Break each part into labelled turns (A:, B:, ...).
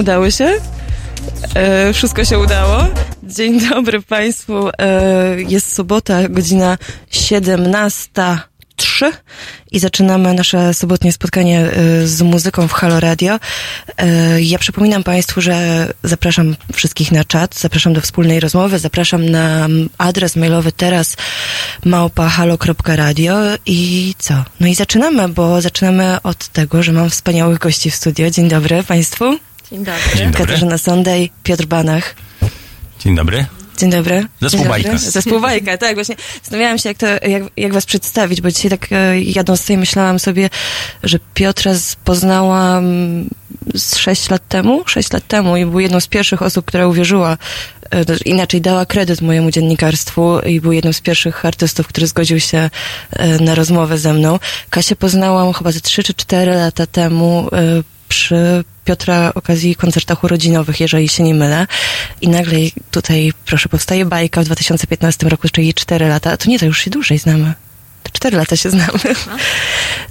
A: się,
B: udało się. E, wszystko się udało. Dzień dobry Państwu. E, jest sobota, godzina 17.03 i zaczynamy nasze sobotnie spotkanie e, z muzyką w Halo Radio. E, ja przypominam Państwu, że zapraszam wszystkich na czat, zapraszam do wspólnej rozmowy, zapraszam na adres mailowy teraz małpa.halo.radio i co? No i zaczynamy, bo zaczynamy od tego, że mam wspaniałych gości w studio. Dzień dobry Państwu.
C: Dzień dobry.
D: Dzień dobry.
B: Katarzyna Sondej, Piotr Banach.
D: Dzień dobry.
B: Dzień dobry.
D: Zespół
B: Dzień dobry.
D: Bajka.
B: Zespół Bajka, tak, właśnie. Zastanawiałam się, jak, to, jak, jak was przedstawić, bo dzisiaj tak e, jadąc tutaj myślałam sobie, że Piotra poznałam z sześć lat temu, sześć lat temu i był jedną z pierwszych osób, która uwierzyła, e, to inaczej dała kredyt mojemu dziennikarstwu i był jednym z pierwszych artystów, który zgodził się e, na rozmowę ze mną. Kasię poznałam chyba ze trzy czy cztery lata temu e, przy Piotra okazji koncertach urodzinowych, jeżeli się nie mylę. I nagle tutaj, proszę, powstaje bajka w 2015 roku, czyli 4 lata. A to nie, to już się dłużej znamy. To 4 lata się znamy.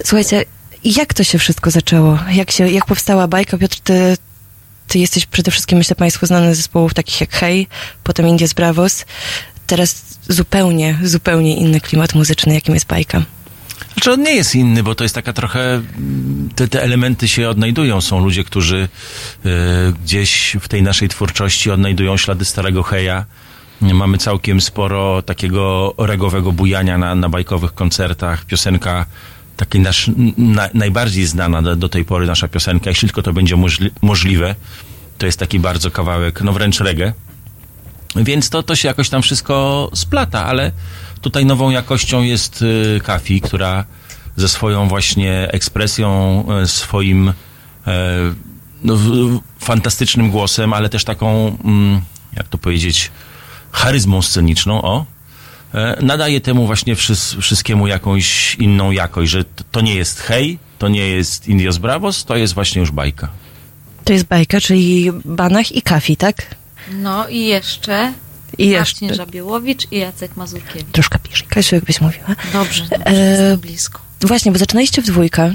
B: Słuchajcie, jak to się wszystko zaczęło? Jak, się, jak powstała bajka? Piotr, ty, ty jesteś przede wszystkim, myślę Państwu, znany z zespołów takich jak Hej, potem Indies Bravos. Teraz zupełnie, zupełnie inny klimat muzyczny, jakim jest bajka.
D: Znaczy on nie jest inny, bo to jest taka trochę, te, te elementy się odnajdują. Są ludzie, którzy e, gdzieś w tej naszej twórczości odnajdują ślady starego heja. Mamy całkiem sporo takiego regowego bujania na, na bajkowych koncertach. Piosenka, taki nasz, na, najbardziej znana do, do tej pory nasza piosenka, jeśli tylko to będzie możli, możliwe, to jest taki bardzo kawałek, no wręcz reggae. Więc to, to się jakoś tam wszystko splata, ale tutaj nową jakością jest y, Kafi, która ze swoją właśnie ekspresją, y, swoim e, no, fantastycznym głosem, ale też taką, mm, jak to powiedzieć, charyzmą sceniczną, o, e, nadaje temu właśnie wszys- wszystkiemu jakąś inną jakość, że to nie jest hej, to nie jest Indios Bravos, to jest właśnie już bajka.
B: To jest bajka, czyli Banach i Kafi, tak?
C: No i jeszcze
B: I
C: Marcin
B: jeszcze.
C: Żabiełowicz i Jacek Mazurkiewicz.
B: Troszkę bliżej, Kasiu, jakbyś mówiła.
C: Dobrze, dobrze
B: E,
C: jestem blisko.
B: Właśnie, bo zaczynaliście w dwójkę.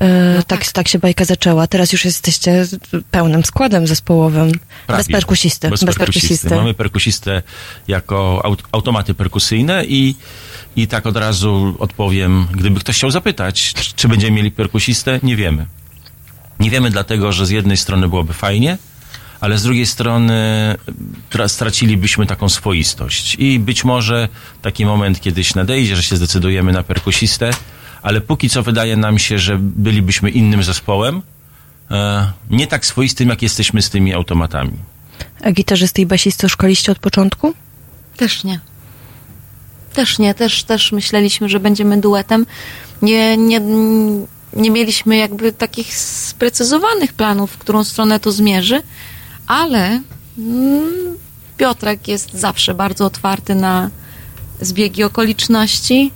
B: E, tak, tak się bajka zaczęła. Teraz już jesteście pełnym składem zespołowym.
D: Prawie.
B: Bez perkusisty.
D: Bez, perkusisty. Mamy perkusistę jako aut- automaty perkusyjne i, i tak od razu odpowiem, gdyby ktoś chciał zapytać, czy, czy będziemy mieli perkusistę, nie wiemy. Nie wiemy dlatego, że z jednej strony byłoby fajnie, ale z drugiej strony tra- stracilibyśmy taką swoistość. I być może taki moment kiedyś nadejdzie, że się zdecydujemy na perkusistę, ale póki co wydaje nam się, że bylibyśmy innym zespołem, e, nie tak swoistym, jak jesteśmy z tymi automatami.
B: A gitarzysty i basistę szkoliście od początku?
C: Też nie. Też nie, też, też myśleliśmy, że będziemy duetem. Nie, nie, nie mieliśmy jakby takich sprecyzowanych planów, w którą stronę to zmierzy, ale mm, Piotrek jest zawsze bardzo otwarty na zbiegi okoliczności.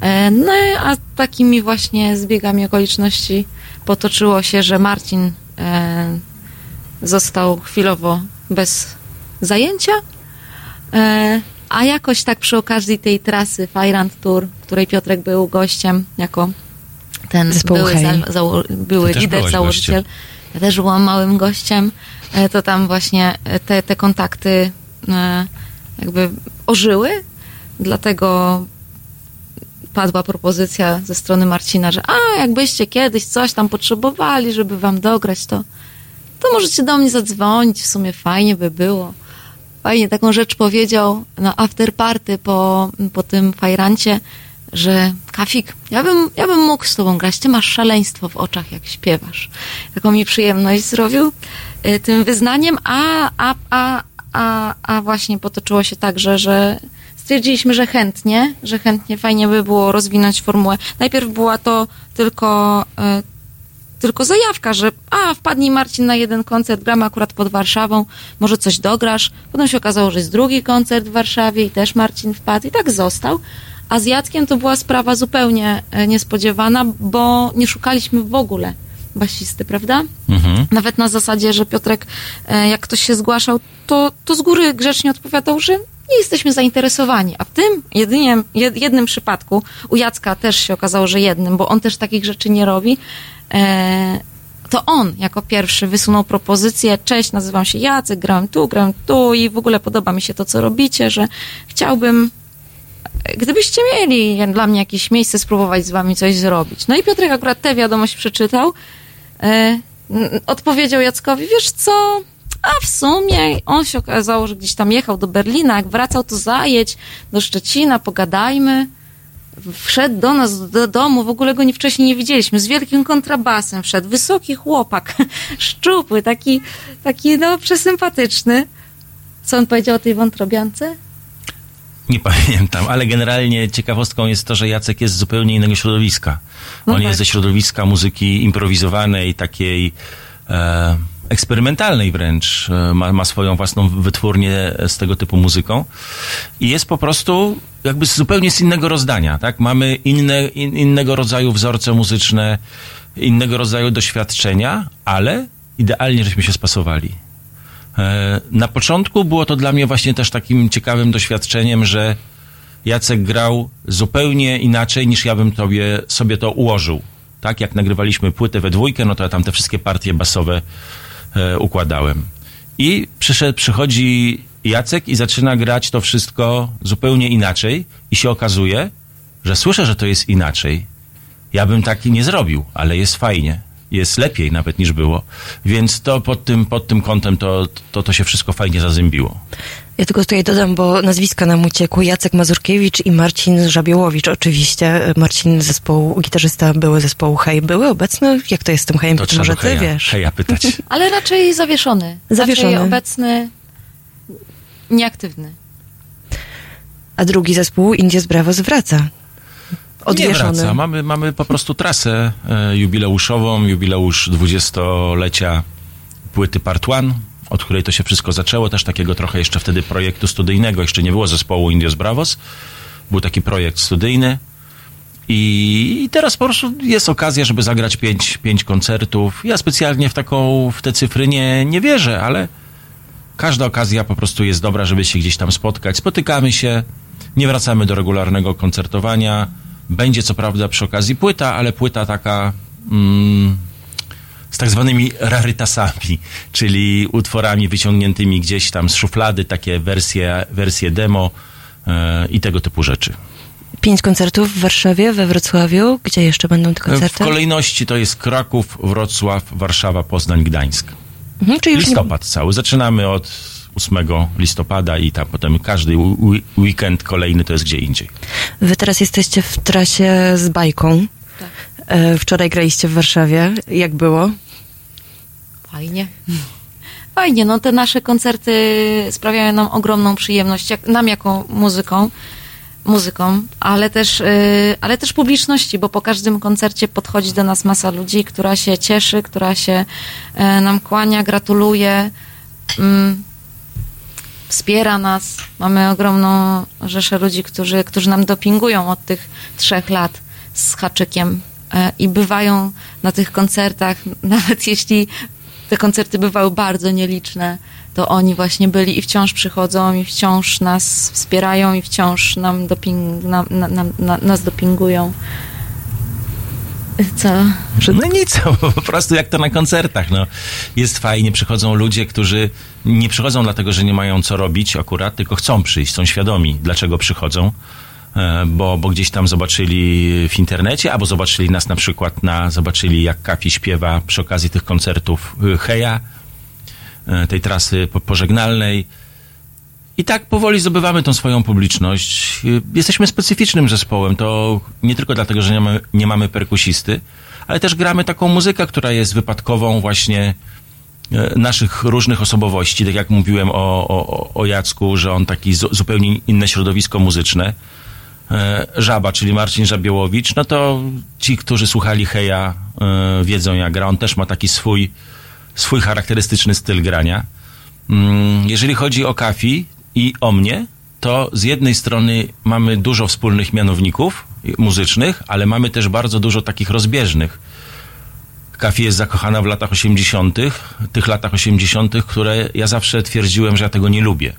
C: E, No a takimi właśnie zbiegami okoliczności potoczyło się, że Marcin e, został chwilowo bez zajęcia, E, a jakoś tak przy okazji tej trasy Fajrand Tour, której Piotrek był gościem jako ten
B: Zespołu
C: były, za, zało, były lider, założyciel. Ja też byłam małym gościem. E, To tam właśnie e, te, te kontakty e, jakby ożyły, dlatego padła propozycja ze strony Marcina, że a, jakbyście kiedyś coś tam potrzebowali, żeby wam dograć, to, to możecie do mnie zadzwonić, w sumie fajnie by było. Fajnie taką rzecz powiedział na afterparty po, po tym fajrancie, że Kafik, ja bym, ja bym mógł z tobą grać, ty masz szaleństwo w oczach, jak śpiewasz. Taką mi przyjemność zrobił tym wyznaniem, a, a, a, a, a właśnie potoczyło się tak, że, że stwierdziliśmy, że chętnie, że chętnie fajnie by było rozwinąć formułę. Najpierw była to tylko y, tylko zajawka, że a, wpadnij Marcin na jeden koncert, gramy akurat pod Warszawą, może coś dograsz. Potem się okazało, że jest drugi koncert w Warszawie i też Marcin wpadł i tak został. A z Jackiem to była sprawa zupełnie e, niespodziewana, bo nie szukaliśmy w ogóle basisty, prawda?
D: Mhm.
C: Nawet na zasadzie, że Piotrek, e, jak ktoś się zgłaszał, to, to z góry grzecznie odpowiadał, że nie jesteśmy zainteresowani. A w tym jedynie, jed, jednym przypadku, u Jacka też się okazało, że jednym, bo on też takich rzeczy nie robi, e, to on jako pierwszy wysunął propozycję, cześć, nazywam się Jacek, grałem tu, grałem tu i w ogóle podoba mi się to, co robicie, że chciałbym gdybyście mieli dla mnie jakieś miejsce, spróbować z wami coś zrobić. No i Piotrek akurat tę wiadomość przeczytał. E, odpowiedział Jackowi, wiesz co, a w sumie on się okazało, że gdzieś tam jechał do Berlina, jak wracał, to zajedź do Szczecina, pogadajmy. Wszedł do nas, do domu, w ogóle go nie wcześniej nie widzieliśmy, z wielkim kontrabasem wszedł, wysoki chłopak, szczupły, taki, taki no przesympatyczny. Co on powiedział o tej wątrobiance?
D: Nie pamiętam, ale generalnie ciekawostką jest to, że Jacek jest z zupełnie innego środowiska.
C: No
D: On
C: tak.
D: jest ze środowiska muzyki improwizowanej, takiej e, eksperymentalnej wręcz. E, ma, ma swoją własną wytwórnię z tego typu muzyką. I jest po prostu jakby zupełnie z innego rozdania, tak? Mamy inne, in, innego rodzaju wzorce muzyczne, innego rodzaju doświadczenia, ale idealnie żeśmy się spasowali. E, Na początku było to dla mnie właśnie też takim ciekawym doświadczeniem, że Jacek grał zupełnie inaczej niż ja bym tobie, sobie to ułożył. Tak, jak nagrywaliśmy płytę we dwójkę, no to ja tam te wszystkie partie basowe e, układałem. I przyszedł, przychodzi Jacek i zaczyna grać to wszystko zupełnie inaczej i się okazuje, że słyszę, że to jest inaczej. Ja bym taki nie zrobił, ale jest fajnie. Jest lepiej nawet niż było. Więc to pod tym, pod tym kątem to, to, to się wszystko fajnie zazębiło.
B: Ja tylko tutaj dodam, bo nazwiska nam uciekły. Jacek Mazurkiewicz i Marcin Żabiełowicz oczywiście. Marcin zespołu, gitarzysta były zespołu Hej. Były obecne? Jak to jest z tym Hejem?
D: To trzeba
B: może ty
D: heja,
B: wiesz.
D: heja pytać.
C: Ale raczej zawieszony.
B: Zawieszony.
C: Raczej obecny, nieaktywny.
B: A drugi zespół, Indies Bravos, wraca.
D: Nie
B: Odwieszony.
D: wraca. Mamy, mamy po prostu trasę e, jubileuszową, jubileusz 20-lecia płyty Part One. od której to się wszystko zaczęło, też takiego trochę jeszcze wtedy projektu studyjnego, jeszcze nie było zespołu Indios Bravos. Był taki projekt studyjny. I, I teraz po prostu jest okazja, żeby zagrać pięć, pięć koncertów. Ja specjalnie w taką, w te cyfry nie, nie wierzę, ale każda okazja po prostu jest dobra, żeby się gdzieś tam spotkać. Spotykamy się, nie wracamy do regularnego koncertowania. Będzie co prawda przy okazji płyta, ale płyta taka mm, z tak zwanymi rarytasami, czyli utworami wyciągniętymi gdzieś tam z szuflady, takie wersje, wersje demo e, i tego typu rzeczy.
B: Pięć koncertów w Warszawie, we Wrocławiu. Gdzie jeszcze będą te
D: W
B: koncerty?
D: kolejności to jest Kraków, Wrocław, Warszawa, Poznań, Gdańsk.
B: Mhm, czyli już nie,
D: Listopad cały. Zaczynamy od 8 listopada i tam potem każdy weekend kolejny to jest gdzie indziej.
B: wy teraz jesteście w trasie z bajką.
C: Tak.
B: E, Wczoraj graliście w Warszawie. Jak było?
C: Fajnie. Fajnie, no te nasze koncerty sprawiają nam ogromną przyjemność, jak, nam jako muzyką, muzyką, ale też, y, ale też publiczności, bo po każdym koncercie podchodzi do nas masa ludzi, która się cieszy, która się e, nam kłania, gratuluje, mm, wspiera nas. Mamy ogromną rzeszę ludzi, którzy, którzy nam dopingują od tych trzech lat z haczykiem e, i bywają na tych koncertach, nawet jeśli te koncerty bywały bardzo nieliczne, to oni właśnie byli i wciąż przychodzą i wciąż nas wspierają i wciąż nam doping, nas dopingują. Co?
D: No nic, po prostu jak to na koncertach. No. Jest fajnie, przychodzą ludzie, którzy nie przychodzą dlatego, że nie mają co robić akurat, tylko chcą przyjść, są świadomi, dlaczego przychodzą. E, Bo, bo gdzieś tam zobaczyli w internecie, albo zobaczyli nas na przykład na, zobaczyli jak Kafi śpiewa przy okazji tych koncertów y, Heja, e, tej trasy po- pożegnalnej. I tak powoli zdobywamy tą swoją publiczność. Y, Jesteśmy specyficznym zespołem. To nie tylko dlatego, że nie mamy, nie mamy perkusisty, ale też gramy taką muzykę, która jest wypadkową właśnie e, naszych różnych osobowości. Tak jak mówiłem o, o, o Jacku, że on taki zu, zupełnie inne środowisko muzyczne. E, Żaba, czyli Marcin Żabiołowicz, no to ci, którzy słuchali Heja, wiedzą jak gra. On też ma taki swój, swój charakterystyczny styl grania. Mm, Jeżeli chodzi o Kafi i o mnie, to z jednej strony mamy dużo wspólnych mianowników muzycznych, ale mamy też bardzo dużo takich rozbieżnych. Kafi jest zakochana w latach 80., tych latach 80., które ja zawsze twierdziłem, że ja tego nie lubię.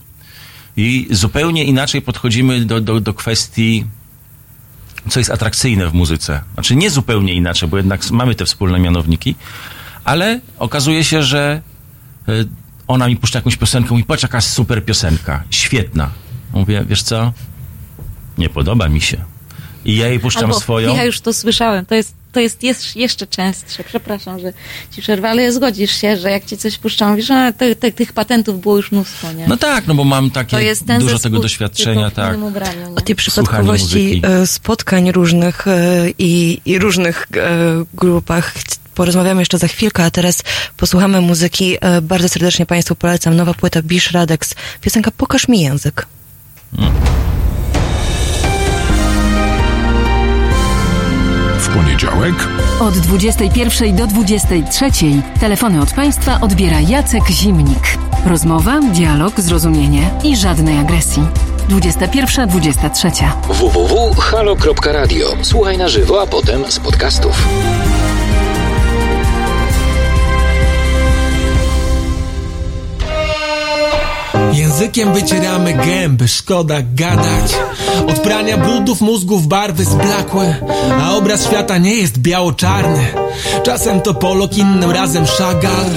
D: I zupełnie inaczej podchodzimy do, do, do kwestii, co jest atrakcyjne w muzyce. Znaczy nie zupełnie inaczej, bo jednak mamy te wspólne mianowniki, ale okazuje się, że y, ona mi puszcza jakąś piosenkę, mówi, patrz jaka super piosenka, świetna. Mówię, wiesz co, nie podoba mi się. I ja jej puszczam
C: Albo,
D: swoją.
C: Ja już to słyszałem. To jest, to jest, jest jeszcze częstsze. Przepraszam, że ci przerwę, ale zgodzisz się, że jak ci coś puszczam, mówisz, że te, te, tych patentów było już mnóstwo, nie?
D: No tak, no bo mam takie
C: to jest ten
D: dużo tego doświadczenia, tak.
C: ubraniu, nie?
B: O tej przypadkowości e, spotkań różnych e, i, i różnych e, grupach porozmawiamy jeszcze za chwilkę, a teraz posłuchamy muzyki. E, Bardzo serdecznie Państwu polecam nowa płyta Bisz Radex. Piosenka Pokaż mi język.
E: W poniedziałek
F: Od 21 do 23 telefony od Państwa odbiera Jacek Zimnik. Rozmowa, dialog, zrozumienie i żadnej agresji. 21-23.
G: www.halo.radio. Słuchaj na żywo, a potem z podcastów.
H: Językiem wycieramy gęby, szkoda gadać. Od prania brudów mózgów barwy zblakłe A obraz świata nie jest biało-czarny. Czasem to Polok, innym razem Chagall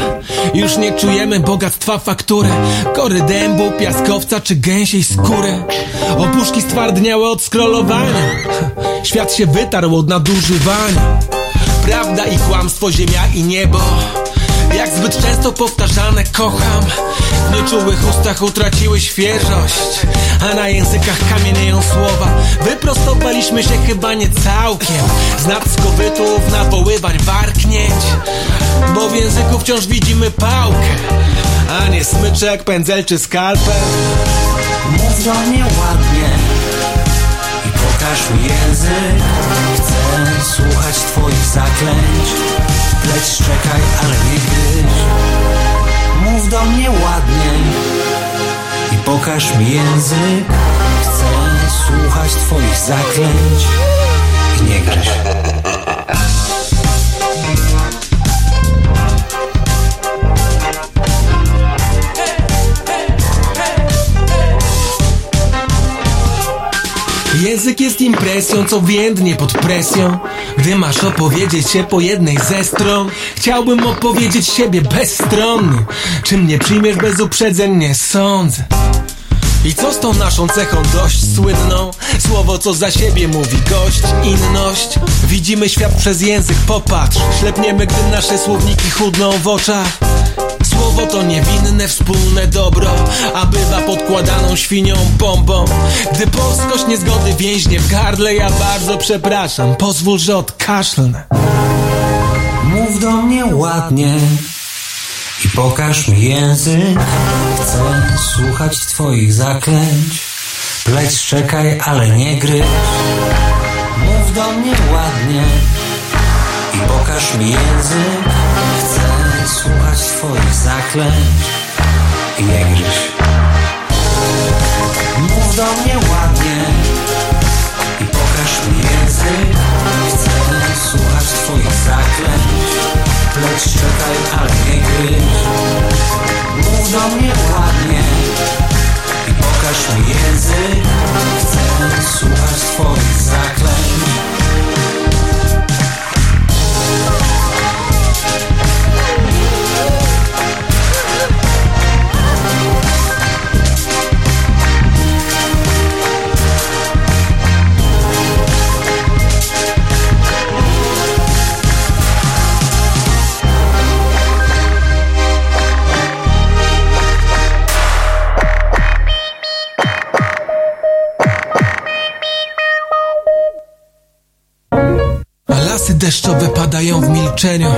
H: Już nie czujemy bogactwa faktury Kory dębu, piaskowca czy gęsiej skóry. Opuszki stwardniałe od scrollowania Świat się wytarł od nadużywania. Prawda i kłamstwo, ziemia i niebo jak zbyt często powtarzane kocham. W nieczułych ustach utraciły świeżość A na językach kamienieją słowa. Wyprostowaliśmy się chyba nie całkiem. Z nadskowytów nawoływań warknięć Bo w języku wciąż widzimy pałkę A nie smyczek, pędzel czy skalpel.
I: Mów do mnie ładnie i pokaż mi język. Chcę słuchać twoich zaklęć. Leć czekaj, ale nie mnie ładnie i pokaż mi język. Chcę słuchać twoich zaklęć i nie gryź.
H: Język jest impresją, co więdnie pod presją. Gdy masz opowiedzieć się po jednej ze stron Chciałbym opowiedzieć siebie bezstronnie Czy mnie przyjmiesz bez uprzedzeń? Nie sądzę. I co z tą naszą cechą dość słynną? Słowo co za siebie mówi gość, inność. Widzimy świat przez język, popatrz. Ślepniemy, gdy nasze słowniki chudną w oczach Słowo to niewinne wspólne dobro A bywa podkładaną świnią bombą Gdy polskość niezgody więźnie w gardle Ja bardzo przepraszam, pozwól, że odkaszlnę
I: Mów do mnie ładnie i pokaż mi język. Chcę słuchać twoich zaklęć. Pleć czekaj, ale nie gryź. Mów do mnie ładnie i pokaż mi język. Twoich zaklęć i nie gryź. Mów do mnie ładnie i pokaż mi język. Chcę słuchać twoich zaklęć. Pleć czekaj, ale nie gryź. Mów do mnie ładnie i pokaż mi język. Chcę słuchać twoich zaklęć.
H: Deszczowe padają w milczeniu.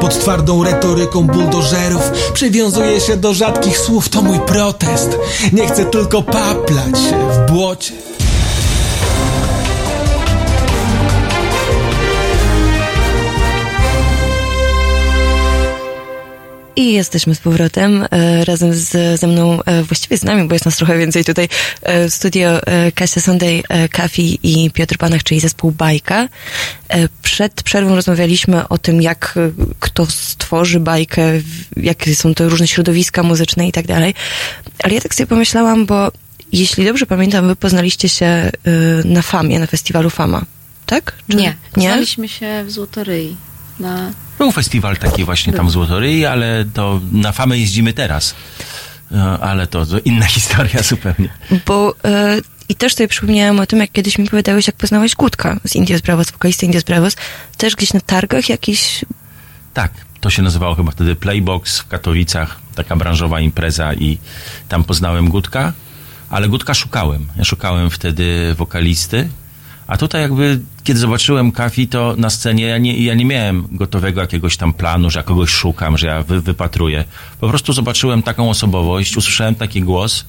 H: Pod twardą retoryką buldożerów Przywiązuję się do rzadkich słów, to mój protest. Nie chcę tylko paplać w błocie
B: I jesteśmy z powrotem e, razem z, ze mną, e, właściwie z nami, bo jest nas trochę więcej tutaj e, w studio Kasia Sunday, Kafi i Piotr Panach, czyli zespół Bajka. Przed przerwą rozmawialiśmy o tym, jak kto stworzy bajkę, jakie są to różne środowiska muzyczne i tak dalej. Ale ja tak sobie pomyślałam, bo jeśli dobrze pamiętam, wy poznaliście się na Famie, na festiwalu Fama, tak? Czy-
C: Nie,
B: Nie?
C: poznaliśmy się w Złotoryi. Na...
D: Był festiwal taki właśnie tam Złotoryi, ale to na famę jeździmy teraz. E, Ale to, inna historia zupełnie.
B: Bo e, i też sobie przypomniałam o tym, jak kiedyś mi powiedziałeś, jak poznałeś Gutka z Indios Bravos, wokalisty Indios Bravos. Też gdzieś na targach jakiś...
D: Tak, to się nazywało chyba wtedy Playbox w Katowicach, taka branżowa impreza i tam poznałem Gutka, ale Gutka szukałem. Ja szukałem wtedy wokalisty, a tutaj jakby, kiedy zobaczyłem Kafi, to na scenie ja nie, ja nie miałem gotowego jakiegoś tam planu, że ja kogoś szukam, że ja wy, wypatruję. Po prostu zobaczyłem taką osobowość, usłyszałem taki głos,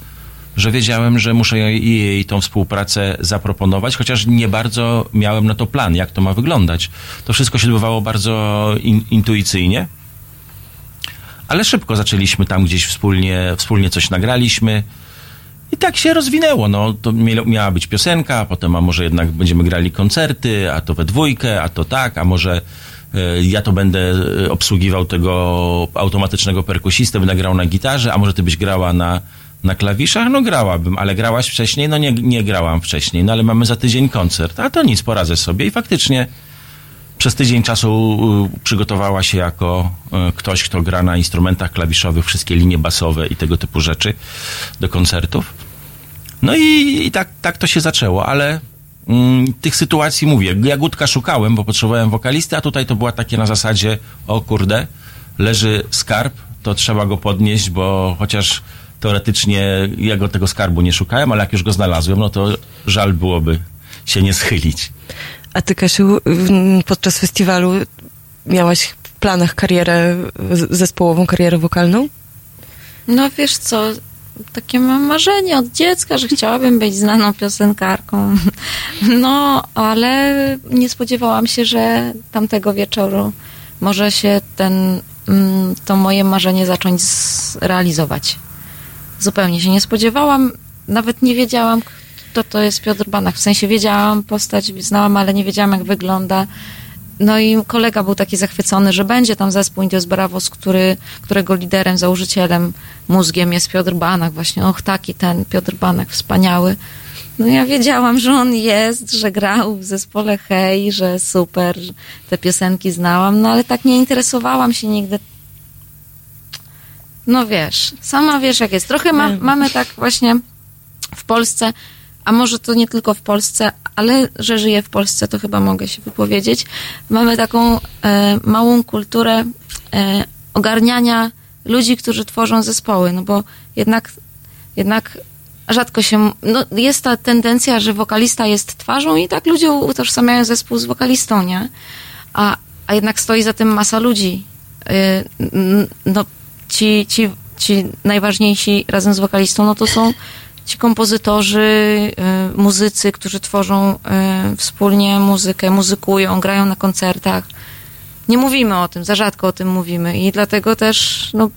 D: że wiedziałem, że muszę jej, jej tą współpracę zaproponować, chociaż nie bardzo miałem na to plan, jak to ma wyglądać. To wszystko się odbywało bardzo in, intuicyjnie, ale szybko zaczęliśmy tam gdzieś wspólnie, wspólnie coś nagraliśmy. I tak się rozwinęło. No, to mia- miała być piosenka, potem a może jednak będziemy grali koncerty, a to we dwójkę, a to tak, a może e, ja to będę e, obsługiwał tego automatycznego perkusistę, będę grał na gitarze, a może ty byś grała na, na klawiszach? No grałabym, ale grałaś wcześniej? No nie, nie grałam wcześniej, no ale mamy za tydzień koncert. A to nic, poradzę sobie. I faktycznie przez tydzień czasu y, przygotowała się jako y, ktoś, kto gra na instrumentach klawiszowych, wszystkie linie basowe i tego typu rzeczy do koncertów. No i, i tak, tak to się zaczęło, ale mm, tych sytuacji mówię. Ja Gutka szukałem, bo potrzebowałem wokalisty, a tutaj to była takie na zasadzie, o kurde, leży skarb, to trzeba go podnieść, bo chociaż teoretycznie ja go tego skarbu nie szukałem, ale jak już go znalazłem, no to żal byłoby się nie schylić.
B: A ty, Kasiu, podczas festiwalu miałaś w planach karierę zespołową, karierę wokalną?
C: No wiesz co, takie mam marzenie od dziecka, że chciałabym być znaną piosenkarką. No, ale nie spodziewałam się, że tamtego wieczoru może się ten mm, to moje marzenie zacząć realizować. Zupełnie się nie spodziewałam, nawet nie wiedziałam, kto to jest Piotr Banach. W sensie wiedziałam postać, znałam, ale nie wiedziałam, jak wygląda. No i kolega był taki zachwycony, że będzie tam zespół Indios Bravos, który, którego liderem, założycielem, mózgiem jest Piotr Banach. Właśnie, och, taki ten Piotr Banach, wspaniały. No ja wiedziałam, że on jest, że grał w zespole Hej, że super, że te piosenki znałam, no ale tak nie interesowałam się nigdy. No wiesz, sama wiesz jak jest. Trochę ma, mamy tak właśnie w Polsce, a może to nie tylko w Polsce, ale że żyję w Polsce, to chyba mogę się wypowiedzieć. Mamy taką e, małą kulturę e, ogarniania ludzi, którzy tworzą zespoły, no bo jednak, jednak rzadko się, no jest ta tendencja, że wokalista jest twarzą i tak ludzie utożsamiają zespół z wokalistą, nie? A, a jednak stoi za tym masa ludzi. N- No, ci, ci, ci najważniejsi razem z wokalistą, no to są ci kompozytorzy, y, muzycy, którzy tworzą y, wspólnie muzykę, muzykują, grają na koncertach. Nie mówimy o tym, za rzadko o tym mówimy i dlatego też, no,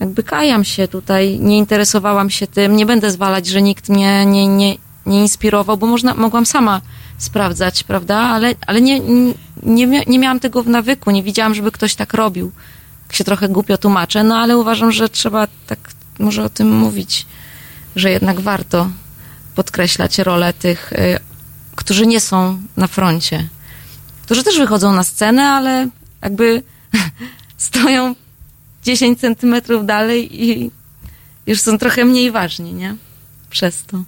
C: jakby kajam się tutaj, nie interesowałam się tym, nie będę zwalać, że nikt mnie nie, nie, nie inspirował, bo można, mogłam sama sprawdzać, prawda, ale, ale nie, nie, nie miałam tego w nawyku, nie widziałam, żeby ktoś tak robił. Tak się trochę głupio tłumaczę, no ale uważam, że trzeba tak może o tym mówić, że jednak warto podkreślać rolę tych, y, którzy nie są na froncie, którzy też wychodzą na scenę, ale jakby stoją 10 centymetrów dalej i już są trochę mniej ważni, nie? Przez to.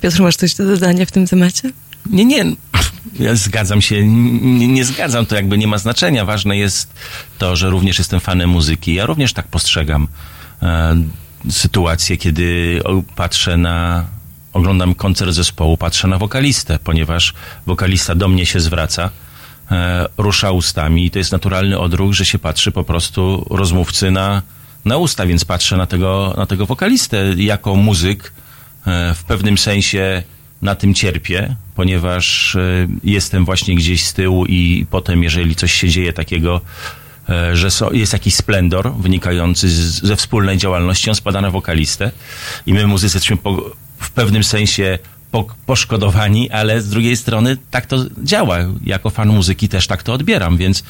B: Piotr, masz coś do dodania w tym temacie?
D: Nie, nie. Ja zgadzam się, nie, nie zgadzam, to jakby nie ma znaczenia. Ważne jest to, że również jestem fanem muzyki. Ja również tak postrzegam e, sytuację, kiedy patrzę na, oglądam koncert zespołu, patrzę na wokalistę, ponieważ wokalista do mnie się zwraca, e, rusza ustami i to jest naturalny odruch, że się patrzy po prostu rozmówcy na, na usta, więc patrzę na tego, na tego wokalistę jako muzyk. E, w pewnym sensie na tym cierpię, ponieważ e, jestem właśnie gdzieś z tyłu i potem, jeżeli coś się dzieje takiego, e, że jest jakiś splendor wynikający ze wspólnej działalności, on spada na wokalistę i my muzycy jesteśmy po, w pewnym sensie po, poszkodowani, ale z drugiej strony tak to działa. Jako fan muzyki też tak to odbieram, więc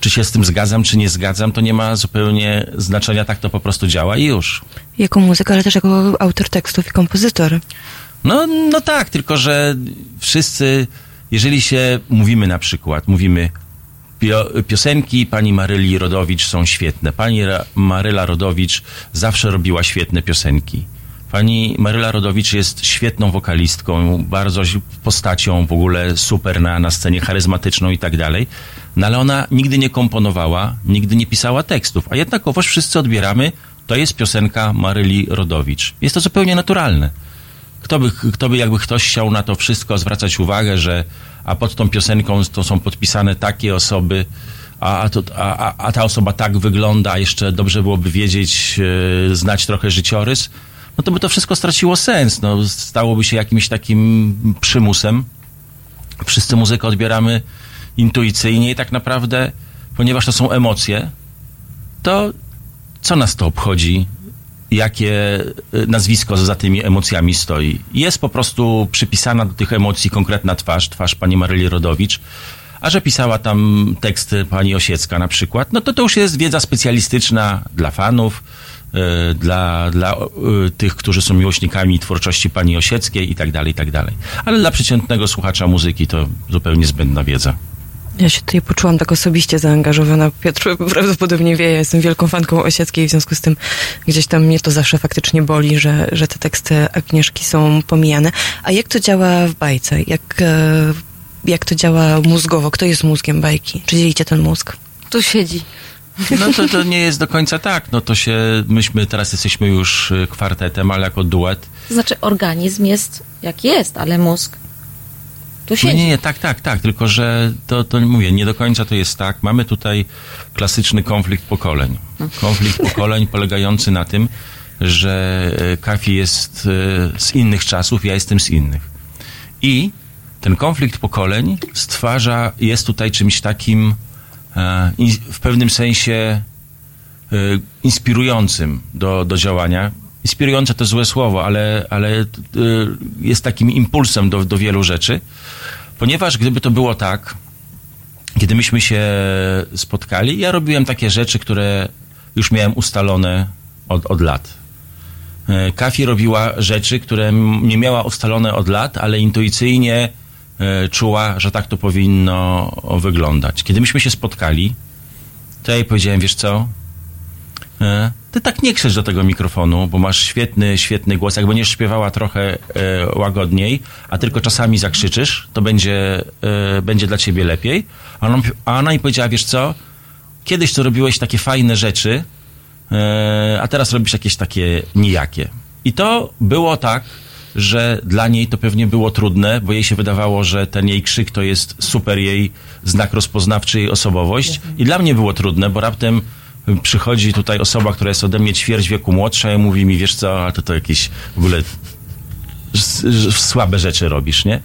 D: czy się z tym zgadzam, czy nie zgadzam, to nie ma zupełnie znaczenia, tak to po prostu działa i już.
B: Jako muzyk, ale też jako autor tekstów i kompozytor.
D: No, no tak, tylko że wszyscy, jeżeli się mówimy na przykład, mówimy pio, piosenki pani Maryli Rodowicz są świetne. Pani Maryla Rodowicz zawsze robiła świetne piosenki. Pani Maryla Rodowicz jest świetną wokalistką, bardzo postacią w ogóle super na, na scenie, charyzmatyczną i tak dalej. No ale ona nigdy nie komponowała, nigdy nie pisała tekstów, a jednakowoż wszyscy odbieramy, to jest piosenka Maryli Rodowicz. Jest to zupełnie naturalne. Kto by, kto by jakby ktoś chciał na to wszystko zwracać uwagę, że a pod tą piosenką to są podpisane takie osoby, a, a, to, a, a- ta osoba tak wygląda, a jeszcze dobrze byłoby wiedzieć, e, znać trochę życiorys, no to by to wszystko straciło sens. No, stałoby się jakimś takim przymusem. Wszyscy muzykę odbieramy intuicyjnie i tak naprawdę, ponieważ to są emocje, to co nas to obchodzi, jakie y, nazwisko za tymi emocjami stoi. Jest po prostu przypisana do tych emocji konkretna twarz, twarz pani Maryli Rodowicz, a że pisała tam teksty pani Osiecka na przykład, no to to już jest wiedza specjalistyczna dla fanów, y, dla, dla y, tych, którzy są miłośnikami twórczości pani Osieckiej i tak dalej, i tak dalej. Ale dla przeciętnego słuchacza muzyki to zupełnie zbędna wiedza.
B: Ja się tutaj poczułam tak osobiście zaangażowana. Piotr prawdopodobnie wie, ja jestem wielką fanką Osieckiej, w związku z tym gdzieś tam mnie to zawsze faktycznie boli, że, że te teksty Agnieszki są pomijane. A jak to działa w bajce? Jak, e, jak to działa mózgowo? Kto jest mózgiem bajki? Czy dzielicie ten mózg?
C: Tu siedzi.
D: No to, to nie jest do końca tak. No to się, myśmy teraz jesteśmy już y, kwartetem, ale jako duet.
C: To znaczy organizm jest jak jest, ale mózg tu
D: No
C: siedzi.
D: nie, nie, tak, tak, tak, tylko że to, to mówię, nie do końca to jest tak. Mamy tutaj klasyczny konflikt pokoleń. Konflikt pokoleń polegający na tym, że e, Kafi jest e, z innych czasów, ja jestem z innych. I ten konflikt pokoleń stwarza, jest tutaj czymś takim e, w pewnym sensie inspirującym do, do działania. Inspirujące to złe słowo, ale, ale e, jest takim impulsem do, do wielu rzeczy, ponieważ gdyby to było tak, kiedy myśmy się spotkali, ja robiłem takie rzeczy, które już miałem ustalone od, od lat. E, Kafi robiła rzeczy, które nie miała ustalone od lat, ale intuicyjnie e, czuła, że tak to powinno wyglądać. Kiedy myśmy się spotkali, to ja jej powiedziałem, wiesz co, ty tak nie krzycz do tego mikrofonu, bo masz świetny, świetny głos. Jak będziesz śpiewała trochę e, łagodniej, a tylko czasami zakrzyczysz, to będzie, e, będzie dla ciebie lepiej. A ona, a ona mi powiedziała, wiesz co, kiedyś to robiłeś takie fajne rzeczy, e, a teraz robisz jakieś takie nijakie. I to było tak, że dla niej to pewnie było trudne, bo jej się wydawało, że ten jej krzyk to jest super jej znak rozpoznawczy, jej osobowość. I dla mnie było trudne, bo raptem przychodzi tutaj osoba, która jest ode mnie ćwierć wieku młodsza i mówi mi, wiesz co, a to to jakieś w ogóle słabe rzeczy robisz, nie?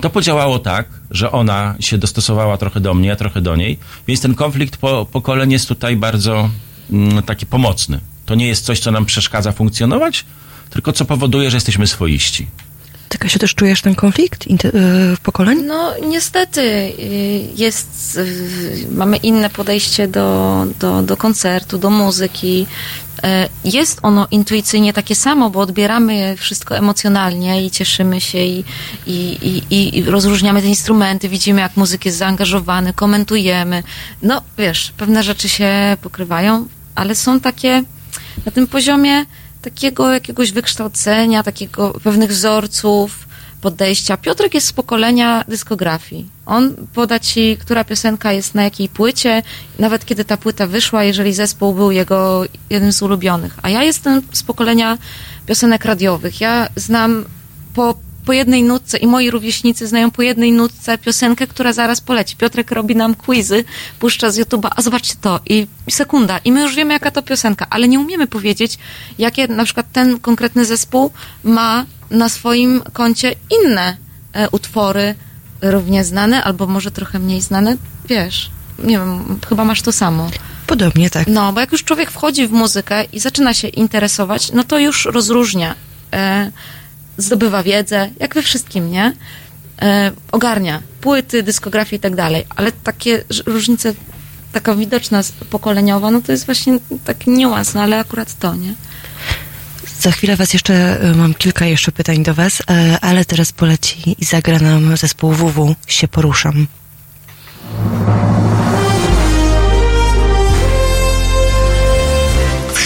D: To podziałało tak, że ona się dostosowała trochę do mnie, a trochę do niej, więc ten konflikt po, pokoleń jest tutaj bardzo mm, taki pomocny. To nie jest coś, co nam przeszkadza funkcjonować, tylko co powoduje, że jesteśmy swoiści.
B: Taka się też czujesz ten konflikt y, pokoleń?
C: No niestety y, jest, y, mamy inne podejście do, do, do koncertu, do muzyki. Jest ono intuicyjnie takie samo, bo odbieramy wszystko emocjonalnie i cieszymy się i, i, i, i rozróżniamy te instrumenty, widzimy jak muzyk jest zaangażowany, komentujemy. No wiesz, pewne rzeczy się pokrywają, ale są takie na tym poziomie takiego jakiegoś wykształcenia, takiego pewnych wzorców, podejścia. Piotrek jest z pokolenia dyskografii. On poda ci, która piosenka jest na jakiej płycie, nawet kiedy ta płyta wyszła, jeżeli zespół był jego jednym z ulubionych. A ja jestem z pokolenia piosenek radiowych. Ja znam po, po jednej nutce i moi rówieśnicy znają po jednej nutce piosenkę, która zaraz poleci. Piotrek robi nam quizy, puszcza z YouTube'a, a zobaczcie to i sekunda. I my już wiemy, jaka to piosenka, ale nie umiemy powiedzieć, jakie na przykład ten konkretny zespół ma na swoim koncie inne e, utwory równie znane, albo może trochę mniej znane. Wiesz, nie wiem, chyba masz to samo.
B: Podobnie tak.
C: No, bo jak już człowiek wchodzi w muzykę i zaczyna się interesować, no to już rozróżnia. E, zdobywa wiedzę, jak we wszystkim, nie? E, ogarnia płyty, dyskografię i tak dalej, ale takie różnice, taka widoczna pokoleniowa, no to jest właśnie taki niuans, no ale akurat to, nie?
B: Za chwilę was jeszcze, y, mam kilka jeszcze pytań do was, y, ale teraz poleci i zagra nam zespół WW, się poruszam.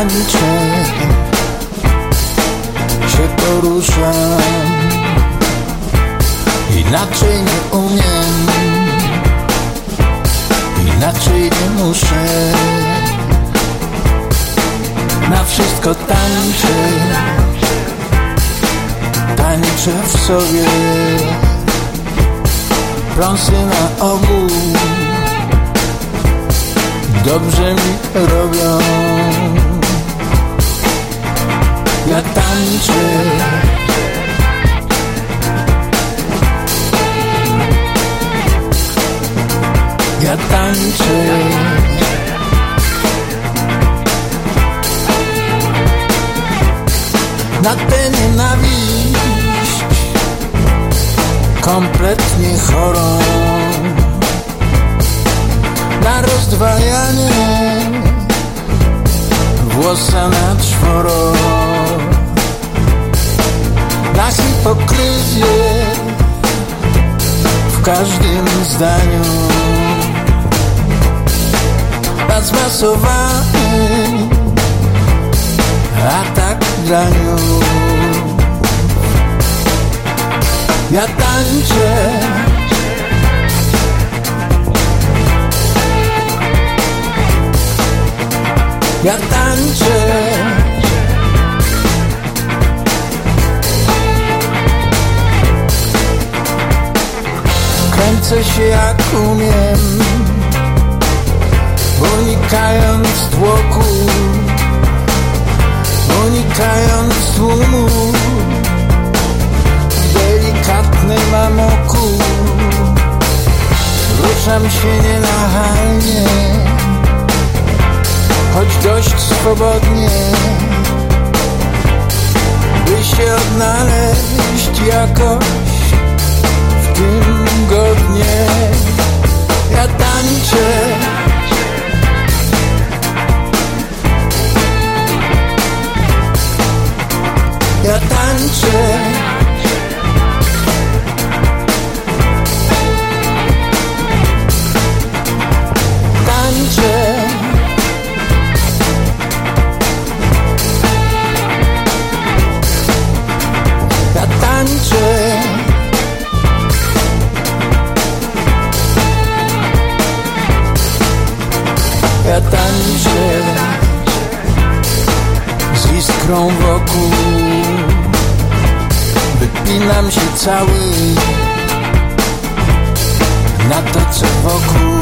G: Tańczę, się poruszam, inaczej nie umiem, inaczej nie muszę. Na wszystko tańczę, tańczę w sobie, prąsy na ogół. Dobrze mi robią. Ja tańczę. Ja tańczę. Na tę nienawiść kompletnie chorą na rozdwajanie włosa na czworo na hipokryzję w każdym zdaniu. Na zmasowanie nagraniu Ja tańczę. Ja tańczę Kręcę się jak umiem Unikając tłoku Unikając tłumu W delikatnym amoku Ruszam się nienachalnie Choć dość swobodnie By się odnaleźć jakoś w tym Ja tańczę. Ja tańczę. Tańczę. Ja Ja tańczę z iskrą wokół. Wypinam się cały na to co wokół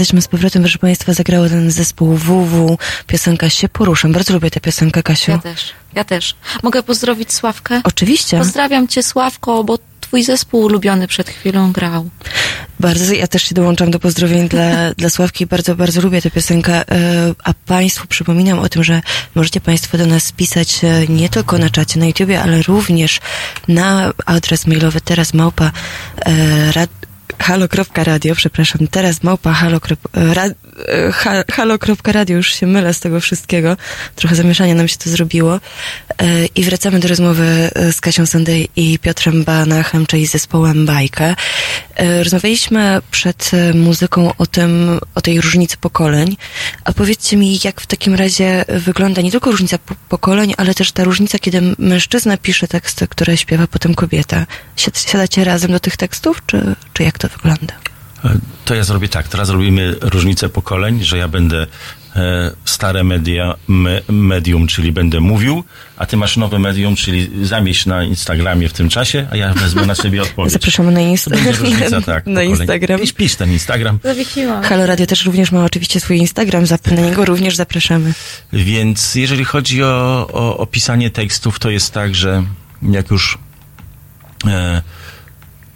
B: jesteśmy z powrotem, proszę Państwa, zagrało ten zespół WW, piosenka się poruszam. Bardzo lubię tę piosenkę, Kasiu.
C: Ja też, ja też. Mogę pozdrowić Sławkę?
B: Oczywiście.
C: Pozdrawiam cię, Sławko, bo twój zespół ulubiony przed chwilą grał.
B: Bardzo, ja też się dołączam do pozdrowień dla, dla Sławki. Bardzo, bardzo lubię tę piosenkę. E, A Państwu przypominam o tym, że możecie Państwo do nas pisać e, nie tylko na czacie na YouTubie, ale również na adres mailowy teraz małpa e, rad, halo.radio, przepraszam, teraz małpa e, ha, halo.radio, już się mylę z tego wszystkiego. Trochę zamieszania nam się to zrobiło. E, I wracamy do rozmowy e, z Kasią Sandej i Piotrem Banachem, czyli zespołem Bajkę. E, Rozmawialiśmy przed e, muzyką o tym, o tej różnicy pokoleń. A powiedzcie mi, jak w takim razie wygląda nie tylko różnica po- pokoleń, ale też ta różnica, kiedy mężczyzna pisze teksty, które śpiewa potem kobieta. Siad- Siadacie razem do tych tekstów, czy, czy jak to wygląda?
D: E, To ja zrobię tak. Teraz robimy różnicę pokoleń, że ja będę e, stare media, me, medium, czyli będę mówił, a ty masz nowe medium, czyli zamieść na Instagramie w tym czasie, a ja wezmę na siebie odpowiedź.
B: Zapraszamy na,
D: będzie różnica, tak.
B: na. Instagram.
D: Pisz, pisz ten Instagram.
C: Zawiesiłam.
B: Halo Radio też również ma oczywiście swój Instagram, na niego również zapraszamy.
D: Więc jeżeli chodzi o, o, o pisanie tekstów, to jest tak, że jak już. E,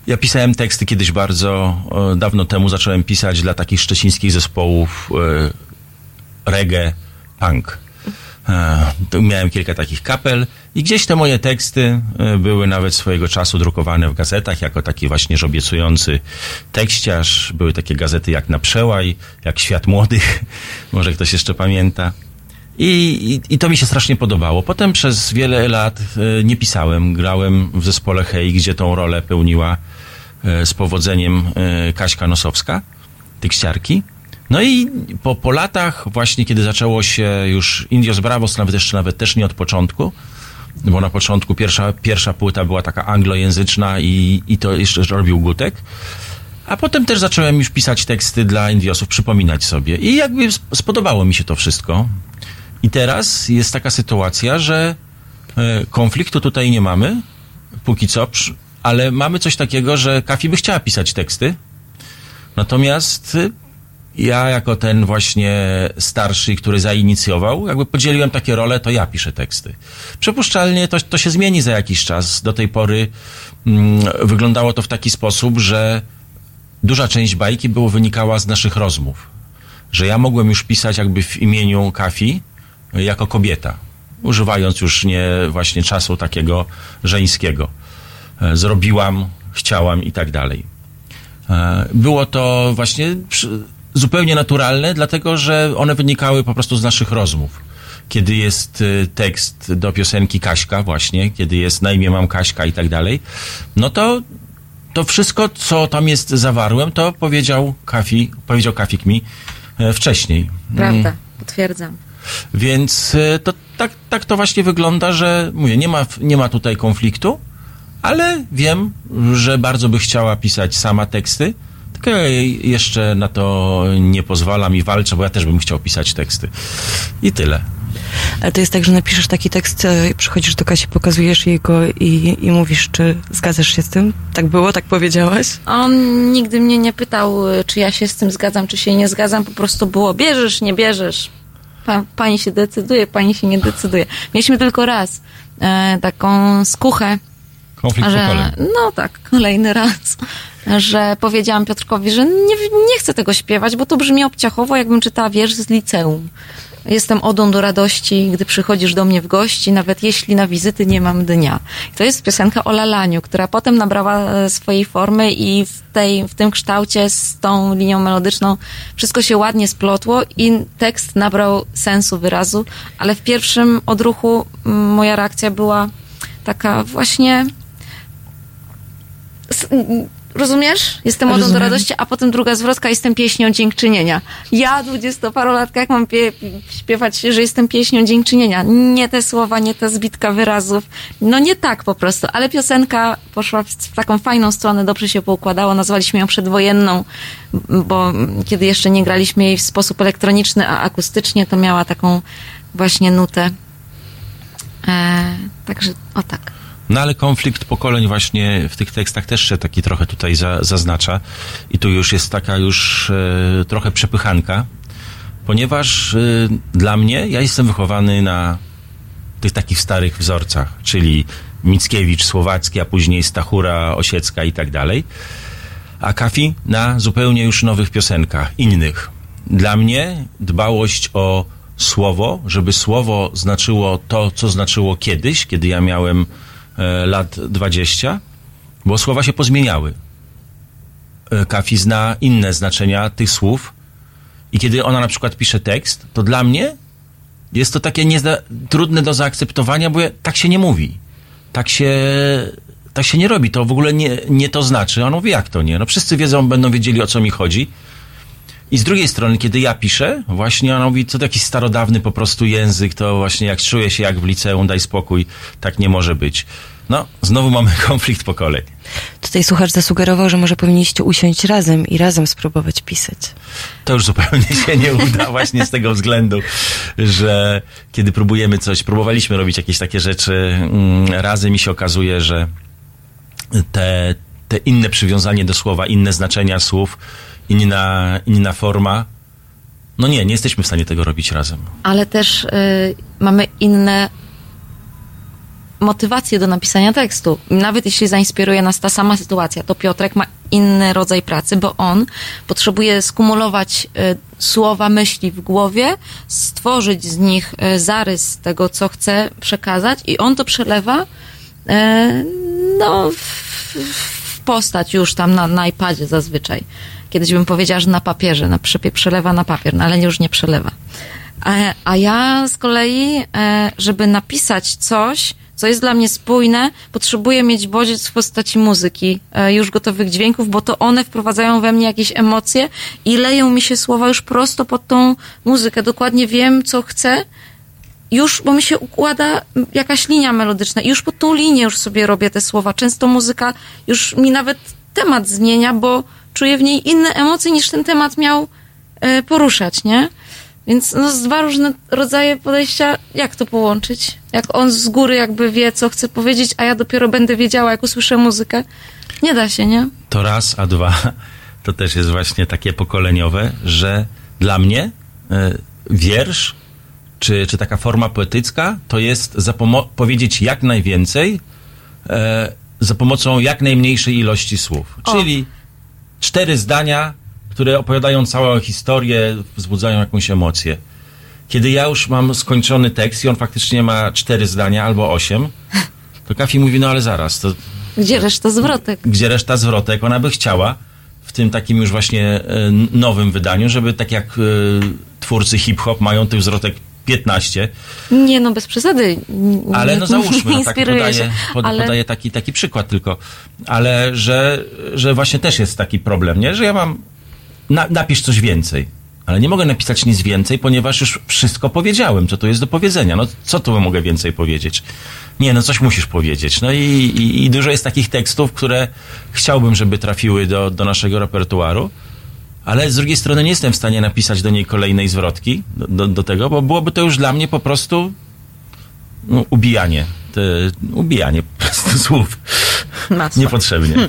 D: ja pisałem teksty kiedyś bardzo e, dawno temu, zacząłem pisać dla takich szczecińskich zespołów e, reggae, punk. E, miałem kilka takich kapel i gdzieś te moje teksty były nawet swojego czasu drukowane w gazetach jako taki właśnie obiecujący tekściarz. Były takie gazety jak Na Przełaj, jak Świat Młodych, może ktoś jeszcze pamięta. I, i, I to mi się strasznie podobało. Potem przez wiele lat nie pisałem. Grałem w zespole Hej, gdzie tą rolę pełniła z powodzeniem e, Kaśka Nosowska, tekściarki. No i po, po latach właśnie, kiedy zaczęło się już Indios Bravos, nawet jeszcze nawet też nie od początku, bo na początku pierwsza, pierwsza płyta była taka anglojęzyczna i, i to jeszcze robił Gutek. A potem też zacząłem już pisać teksty dla Indiosów, przypominać sobie. I jakby sp- spodobało mi się to wszystko. I teraz jest taka sytuacja, że e, konfliktu tutaj nie mamy, póki co, ale mamy coś takiego, że Kafi by chciała pisać teksty, natomiast y, ja jako ten właśnie starszy, który zainicjował, jakby podzieliłem takie role, to ja piszę teksty. Przypuszczalnie to, to się zmieni za jakiś czas. Do tej pory mm, wyglądało to w taki sposób, że duża część bajki było wynikała z naszych rozmów. Że ja mogłem już pisać jakby w imieniu Kafi y, jako kobieta, używając już nie właśnie czasu takiego żeńskiego. E, Zrobiłam, chciałam i tak dalej. E, Było to właśnie zupełnie naturalne, dlatego że one wynikały po prostu z naszych rozmów. Kiedy jest y, tekst do piosenki Kaśka właśnie, kiedy jest na imię mam Kaśka i tak dalej, no to to wszystko, co tam jest zawarłem, to powiedział Kafi, powiedział Kafik mi e, wcześniej.
C: Prawda, potwierdzam.
D: Więc e, to, tak, tak to właśnie wygląda, że mówię, nie ma, nie ma tutaj konfliktu, ale wiem, że bardzo by chciała pisać sama teksty, tylko ja jej jeszcze na to nie pozwalam i walczę, bo ja też bym chciał pisać teksty. I tyle.
B: Ale to jest tak, że napiszesz taki tekst, e, przychodzisz do Kasi, pokazujesz jej go i, i mówisz, czy zgadzasz się z tym? Tak było? Tak powiedziałaś?
C: On nigdy mnie nie pytał, y, czy ja się z tym zgadzam, czy się nie zgadzam. Po prostu było bierzesz, nie bierzesz. Pa, pani się decyduje, pani się nie decyduje. Mieliśmy tylko raz e, taką skuchę,
D: Konflikt
C: że,
D: pokoleń.
C: no tak, kolejny raz, że powiedziałam Piotrkowi, że nie, nie chcę tego śpiewać, bo to brzmi obciachowo, jakbym czytała wiersz z liceum. Jestem odą do radości, gdy przychodzisz do mnie w gości, nawet jeśli na wizyty nie mam dnia. I to jest piosenka o lalaniu, która potem nabrała e, swojej formy i w, tej, w tym kształcie z tą linią melodyczną wszystko się ładnie splotło i tekst nabrał sensu, wyrazu, ale w pierwszym odruchu moja reakcja była taka właśnie Rozumiesz? Jestem odą do radości, a potem druga zwrotka, jestem pieśnią dziękczynienia. Ja, dwudziestoparolatka, jak mam pie- śpiewać, że jestem pieśnią dziękczynienia? Nie te słowa, nie ta zbitka wyrazów. No nie tak po prostu, ale piosenka poszła w, w taką fajną stronę, dobrze się poukładało. Nazwaliśmy ją przedwojenną, bo kiedy jeszcze nie graliśmy jej w sposób elektroniczny, a akustycznie, to miała taką właśnie nutę. E, także, o tak.
D: No ale konflikt pokoleń właśnie w tych tekstach też się taki trochę tutaj za, zaznacza i tu już jest taka już e, trochę przepychanka, ponieważ e, dla mnie, ja jestem wychowany na tych takich starych wzorcach, czyli Mickiewicz słowacki, a później Stachura Osiecka i tak dalej, a Kafi na zupełnie już nowych piosenkach, innych. Dla mnie dbałość o słowo, żeby słowo znaczyło to, co znaczyło kiedyś, kiedy ja miałem lat 20, bo słowa się pozmieniały. E, Kafi zna inne znaczenia tych słów i kiedy ona na przykład pisze tekst, to dla mnie jest to takie niezda- trudne do zaakceptowania, bo ja, tak się nie mówi. Tak się, tak się nie robi. To w ogóle nie, nie to znaczy. A mówi, jak to nie? No wszyscy wiedzą, będą wiedzieli, o co mi chodzi. I z drugiej strony, kiedy ja piszę, właśnie ona mówi, to taki starodawny po prostu język, to właśnie jak czuję się jak w liceum, daj spokój, tak nie może być. No, znowu mamy konflikt pokoleń.
B: Tutaj słuchacz zasugerował, że może powinniście usiąść razem i razem spróbować pisać.
D: To już zupełnie się nie uda właśnie z tego względu, że kiedy próbujemy coś, próbowaliśmy robić jakieś takie rzeczy mm, razem i się okazuje, że te, te inne przywiązanie do słowa, inne znaczenia słów, inna, inna forma, no nie, nie jesteśmy w stanie tego robić razem.
C: ale też y, mamy inne motywacje do napisania tekstu. Nawet jeśli zainspiruje nas ta sama sytuacja, to Piotrek ma inny rodzaj pracy, bo on potrzebuje skumulować e, słowa, myśli w głowie, stworzyć z nich e, zarys tego, co chce przekazać i on to przelewa e, no, w, w postać już tam na, na iPadzie zazwyczaj. Kiedyś bym powiedziała, że na papierze, na przelewa na papier, no ale już nie przelewa. E, A ja z kolei, e, żeby napisać coś, co jest dla mnie spójne, potrzebuję mieć bodziec w postaci muzyki, e, już gotowych dźwięków, bo to one wprowadzają we mnie jakieś emocje i leją mi się słowa już prosto pod tą muzykę. Dokładnie wiem, co chcę, już, bo mi się układa jakaś linia melodyczna i już pod tą linię już sobie robię te słowa. Często muzyka już mi nawet temat zmienia, bo czuję w niej inne emocje niż ten temat miał e, poruszać, nie? Więc no, dwa różne rodzaje podejścia, jak to połączyć? Jak on z góry jakby wie, co chce powiedzieć, a ja dopiero będę wiedziała, jak usłyszę muzykę. Nie da się, nie?
D: To raz, a dwa, to też jest właśnie takie pokoleniowe, że dla mnie e, wiersz czy, czy taka forma poetycka to jest zapomo- powiedzieć jak najwięcej e, za pomocą jak najmniejszej ilości słów.
C: O.
D: Czyli cztery zdania, które opowiadają całą historię, wzbudzają jakąś emocję. Kiedy ja już mam skończony tekst i on faktycznie ma cztery zdania albo osiem, to Kafi mówi, no ale zaraz, to
C: Gdzie reszta zwrotek?
D: gdzie reszta zwrotek, ona by chciała w tym takim już właśnie e, nowym wydaniu, żeby tak jak e, twórcy hip-hop mają tych zwrotek 15,
C: Nie, no bez przesady.
D: Ale no załóżmy, no tak podaję,
C: się,
D: pod,
C: ale
D: podaję taki, taki przykład tylko, ale że, że właśnie też jest taki problem, nie? Że ja mam, na, napisz coś więcej, ale nie mogę napisać nic więcej, ponieważ już wszystko powiedziałem, co to jest do powiedzenia. No co tu mogę więcej powiedzieć? Nie, no coś musisz powiedzieć. No i, i, i dużo jest takich tekstów, które chciałbym, żeby trafiły do, do naszego repertuaru, ale z drugiej strony nie jestem w stanie napisać do niej kolejnej zwrotki, do, do, do tego, bo byłoby to już dla mnie po prostu no, ubijanie. Te, ubijanie po prostu słów.
C: Masła.
D: Niepotrzebnie.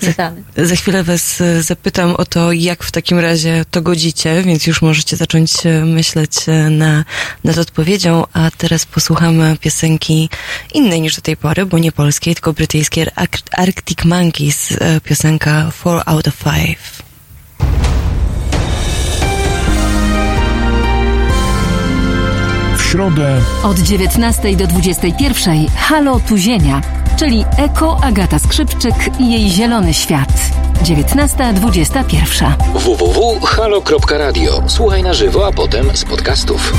C: Śmietany.
B: Za chwilę was e, zapytam o to, jak w takim razie to godzicie, więc już możecie zacząć e, myśleć e, na, nad odpowiedzią, a teraz posłuchamy piosenki innej niż do tej pory, bo nie polskiej, tylko brytyjskiej Ar- Arctic Monkeys, piosenka 4 out of 5.
J: środę
F: Od 19 do 21 Halo tu Ziemia, czyli Eko Agata Skrzypczyk i jej zielony świat. 19.21.
G: www.halo.radio. Słuchaj na żywo, a potem z podcastów.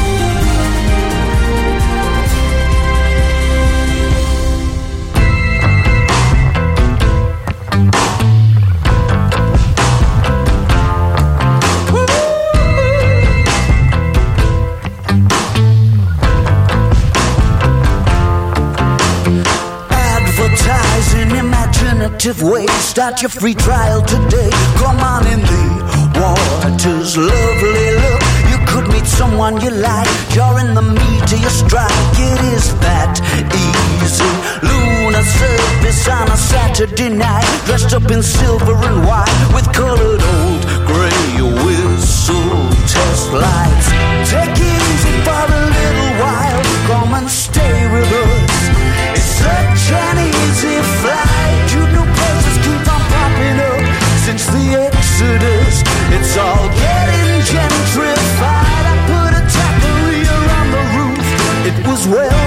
K: Imaginative ways. Start your free trial today. Come on in the waters, lovely look. You could meet someone you like. You're in the meat of your strike. It is that easy. Lunar surface on a Saturday night. Dressed up in silver and white with colored old gray whistle test lights. Take it easy for a little while. Come and stay with us. It's such an easy flight. The Exodus. It's all getting gentrified. I put a taqueria on the roof. It was well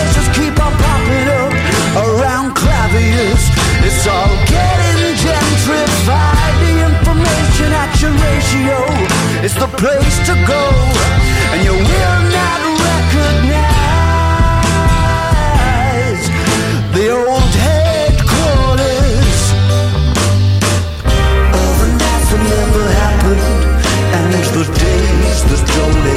K: obvious. It's all getting gentrified. The information action ratio is the place to go, and you will not recognize
L: the old headquarters. Overnight, never happened, and the
K: days that don't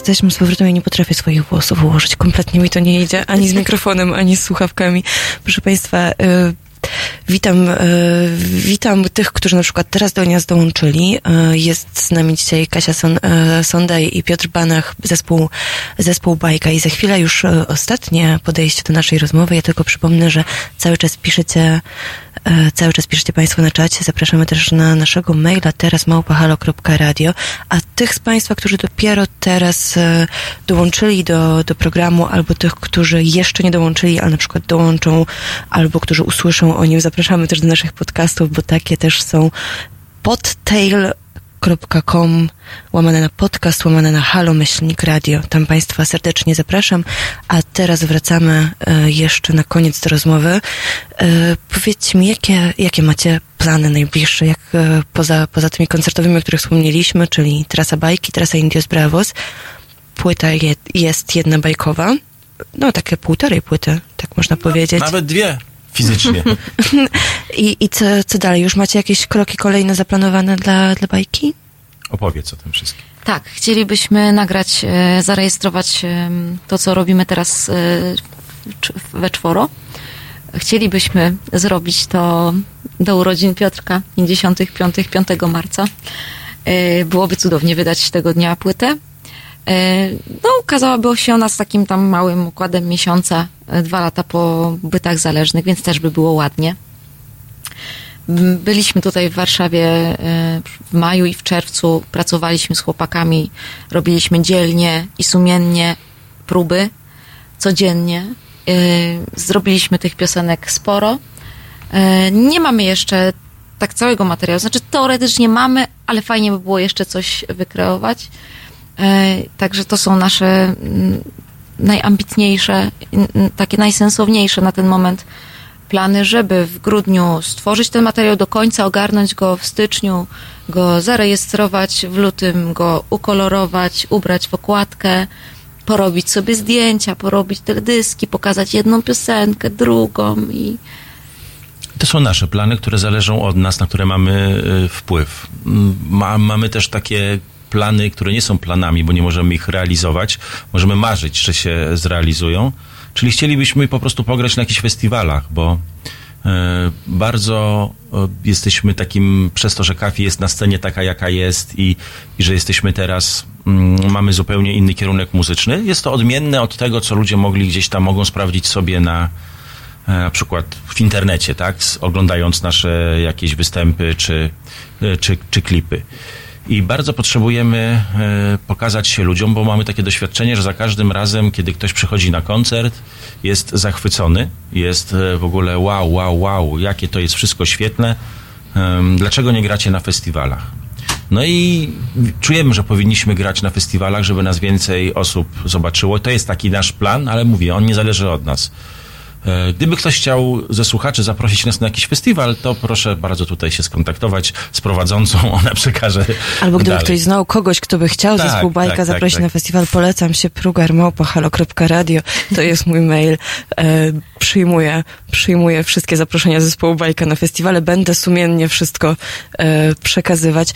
B: Jesteśmy z powrotem, ja nie potrafię swoich włosów ułożyć. Kompletnie mi to nie idzie, ani z mikrofonem, ani z słuchawkami. Proszę Państwa, y, witam, y, witam tych, którzy na przykład teraz do nas dołączyli. Y, jest z nami dzisiaj Kasia Son, Sondaj i Piotr Banach, zespół, zespół Bajka. I za chwilę już ostatnie podejście do naszej rozmowy. Ja tylko przypomnę, że cały czas piszecie Cały czas piszecie Państwo na czacie. Zapraszamy też na naszego maila teraz małpahalo.radio. A tych z Państwa, którzy dopiero teraz e, dołączyli do, do programu, albo tych, którzy jeszcze nie dołączyli, ale na przykład dołączą, albo którzy usłyszą o nim, zapraszamy też do naszych podcastów, bo takie też są podtail.com łamane na podcast, łamane na halo myślnik radio. Tam Państwa serdecznie zapraszam. A teraz wracamy e, jeszcze na koniec do rozmowy. E, Powiedzcie mi, jakie, jakie macie plany najbliższe, jak e, poza, poza tymi koncertowymi, o których wspomnieliśmy, czyli trasa bajki, trasa Indios Bravos. Płyta je, jest jedna bajkowa. No, takie półtorej płyty, tak można powiedzieć.
D: Nawet dwie fizycznie.
B: I, i co, co dalej? Już macie jakieś kroki kolejne zaplanowane dla, dla bajki?
D: Opowiedz o tym wszystkim.
C: Tak, chcielibyśmy nagrać, e, zarejestrować em, to, co robimy teraz e, we czworo. Chcielibyśmy zrobić to do urodzin Piotrka 55, 5 marca. E, Byłoby cudownie wydać tego dnia płytę. E, No, ukazałaby się ona z takim tam małym układem miesiąca, e, dwa lata po bytach zależnych, więc też by było ładnie. Byliśmy tutaj w Warszawie e, w maju i w czerwcu, pracowaliśmy z chłopakami, robiliśmy dzielnie i sumiennie próby codziennie. Zrobiliśmy tych piosenek sporo. Nie mamy jeszcze tak całego materiału, znaczy teoretycznie mamy, ale fajnie by było jeszcze coś wykreować. E, Także to są nasze mm, najambitniejsze, takie najsensowniejsze na ten moment plany, żeby w grudniu stworzyć ten materiał do końca, ogarnąć go w styczniu, go zarejestrować, w lutym go ukolorować, ubrać w okładkę, porobić sobie zdjęcia, porobić teledyski, pokazać jedną piosenkę, drugą i
D: To są nasze plany, które zależą od nas, na które mamy y, wpływ. Ma, mamy też takie plany, które nie są planami, bo nie możemy ich realizować. Możemy marzyć, że się zrealizują. Czyli chcielibyśmy po prostu pograć na jakichś festiwalach, bo e, bardzo e, jesteśmy takim, przez to, że Kafi jest na scenie taka, jaka jest i, i że jesteśmy teraz, mm, mamy zupełnie inny kierunek muzyczny. Jest to odmienne od tego, co ludzie mogli gdzieś tam, mogą sprawdzić sobie na, e, na przykład w internecie, tak, oglądając nasze jakieś występy czy, czy, czy klipy. I bardzo potrzebujemy e, pokazać się ludziom, bo mamy takie doświadczenie, że za każdym razem, kiedy ktoś przychodzi na koncert, jest zachwycony, jest e, w ogóle wow, wow, wow, jakie to jest wszystko świetne. Dlaczego nie gracie na festiwalach? No i czujemy, że powinniśmy grać na festiwalach, żeby nas więcej osób zobaczyło. To jest taki nasz plan, ale mówię, on nie zależy od nas. E, Gdyby ktoś chciał ze słuchaczy zaprosić nas na jakiś festiwal, to proszę bardzo tutaj się skontaktować z prowadzącą, ona przekaże
B: Albo gdyby
D: dalej.
B: ktoś znał kogoś, kto by chciał
D: Tak,
B: zespół Bajka
D: tak, tak,
B: zaprosić
D: tak.
B: na festiwal, polecam się prugarmałpa.halo.radio. To jest mój mail. E, przyjmuję, przyjmuję wszystkie zaproszenia zespołu Bajka na festiwale. Będę sumiennie wszystko e, przekazywać.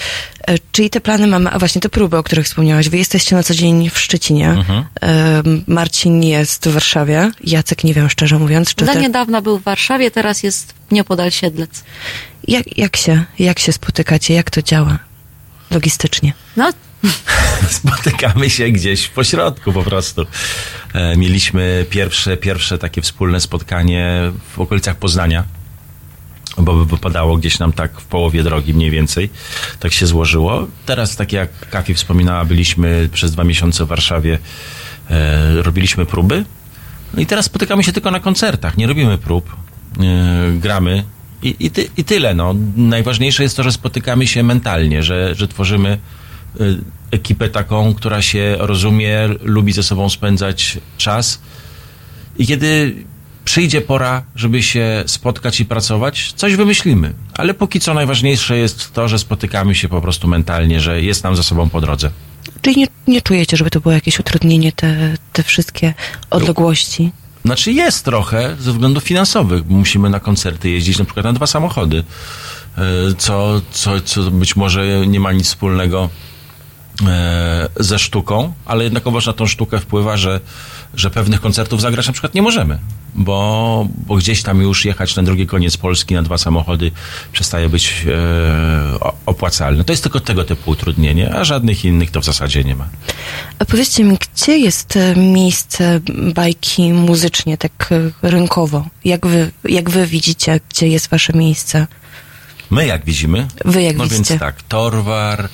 B: E, czyli te plany mamy, a właśnie te próby, o których wspomniałaś. Wy jesteście na co dzień w Szczecinie.
D: Mhm.
B: E, Marcin jest w Warszawie. Jacek nie wiem, szczerze mówiąc. Czy
C: Za
B: te-
C: niedawna był w Warszawie, teraz jest niepodal Siedlec.
B: jak, jak, się, jak się spotykacie? Jak to działa logistycznie?
C: No,
D: Spotykamy się gdzieś po środku po prostu. E, mieliśmy pierwsze, pierwsze takie wspólne spotkanie w okolicach Poznania, bo wypadało gdzieś nam tak w połowie drogi mniej więcej. Tak się złożyło. Teraz, tak jak Kafi wspominała, byliśmy przez dwa miesiące w Warszawie, e, robiliśmy próby. No i teraz spotykamy się tylko na koncertach, nie robimy prób, e, gramy i, i, ty, i tyle. No. Najważniejsze jest to, że spotykamy się mentalnie, że, że tworzymy y, ekipę taką, która się rozumie, lubi ze sobą spędzać czas. I kiedy przyjdzie pora, żeby się spotkać i pracować, coś wymyślimy. Ale póki co najważniejsze jest to, że spotykamy się po prostu mentalnie, że jest nam ze sobą po drodze.
B: Czyli nie, nie czujecie, żeby to było jakieś utrudnienie, te, te wszystkie odległości?
D: Znaczy jest trochę ze względów finansowych, bo musimy na koncerty jeździć na przykład na dwa samochody, y, co, co, co być może nie ma nic wspólnego e, ze sztuką, ale jednakowoż na tą sztukę wpływa, że, że pewnych koncertów zagrać na przykład nie możemy, bo, bo gdzieś tam już jechać na drugi koniec Polski na dwa samochody przestaje być e, opłacalne. To jest tylko tego typu utrudnienie, a żadnych innych to w zasadzie nie ma.
B: A powiedzcie mi, gdzie jest e, miejsce bajki muzycznie, tak e, rynkowo? Jak wy, jak wy widzicie, gdzie jest wasze miejsce?
D: My jak widzimy?
B: Wy jak
D: no
B: widzicie?
D: więc tak, Torwar, e,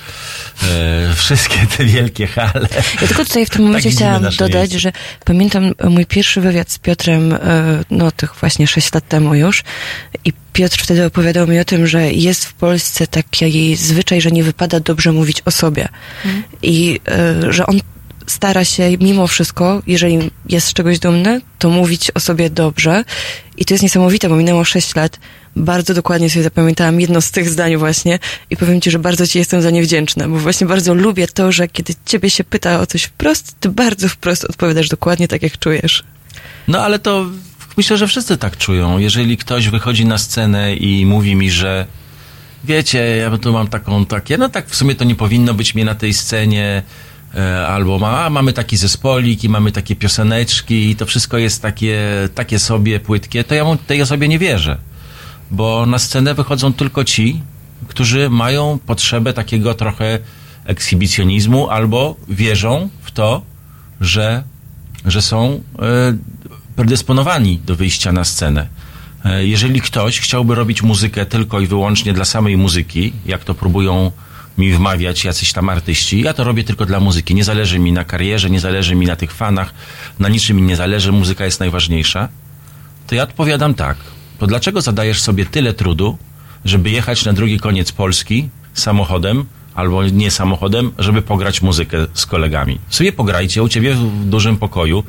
D: wszystkie te wielkie hale.
B: Ja tylko tutaj w tym momencie
D: Tak
B: chciałam dodać,
D: miejsce.
B: że pamiętam e, mój pierwszy wywiad z Piotrem, e, no tych właśnie sześć lat temu już i Piotr wtedy opowiadał mi o tym, że jest w Polsce taki zwyczaj, że nie wypada dobrze mówić o sobie i e, że on stara się mimo wszystko, jeżeli jest z czegoś dumny, to mówić o sobie dobrze i to jest niesamowite, bo minęło sześć lat, bardzo dokładnie sobie zapamiętałam jedno z tych zdań właśnie i powiem ci, że bardzo ci jestem za nie wdzięczna, bo właśnie bardzo lubię to, że kiedy ciebie się pyta o coś wprost, ty bardzo wprost odpowiadasz dokładnie tak, jak czujesz.
D: No ale to myślę, że wszyscy tak czują. Jeżeli ktoś wychodzi na scenę i mówi mi, że wiecie, ja tu mam taką, takie, no tak w sumie to nie powinno być mnie na tej scenie, e, albo ma, a, mamy taki zespolik i mamy takie pioseneczki i to wszystko jest takie, takie sobie płytkie, to ja mu tej osobie nie wierzę. Bo na scenę wychodzą tylko ci, którzy mają potrzebę takiego trochę ekshibicjonizmu albo wierzą w to, że, że są e, predysponowani do wyjścia na scenę. E, Jeżeli ktoś chciałby robić muzykę tylko i wyłącznie dla samej muzyki, jak to próbują mi wmawiać jacyś tam artyści, ja to robię tylko dla muzyki. Nie zależy mi na karierze, nie zależy mi na tych fanach, na niczym mi nie zależy, muzyka jest najważniejsza. To ja odpowiadam tak. To dlaczego zadajesz sobie tyle trudu, żeby jechać na drugi koniec Polski samochodem albo nie samochodem, żeby pograć muzykę z kolegami? Sobie pograjcie u ciebie w dużym pokoju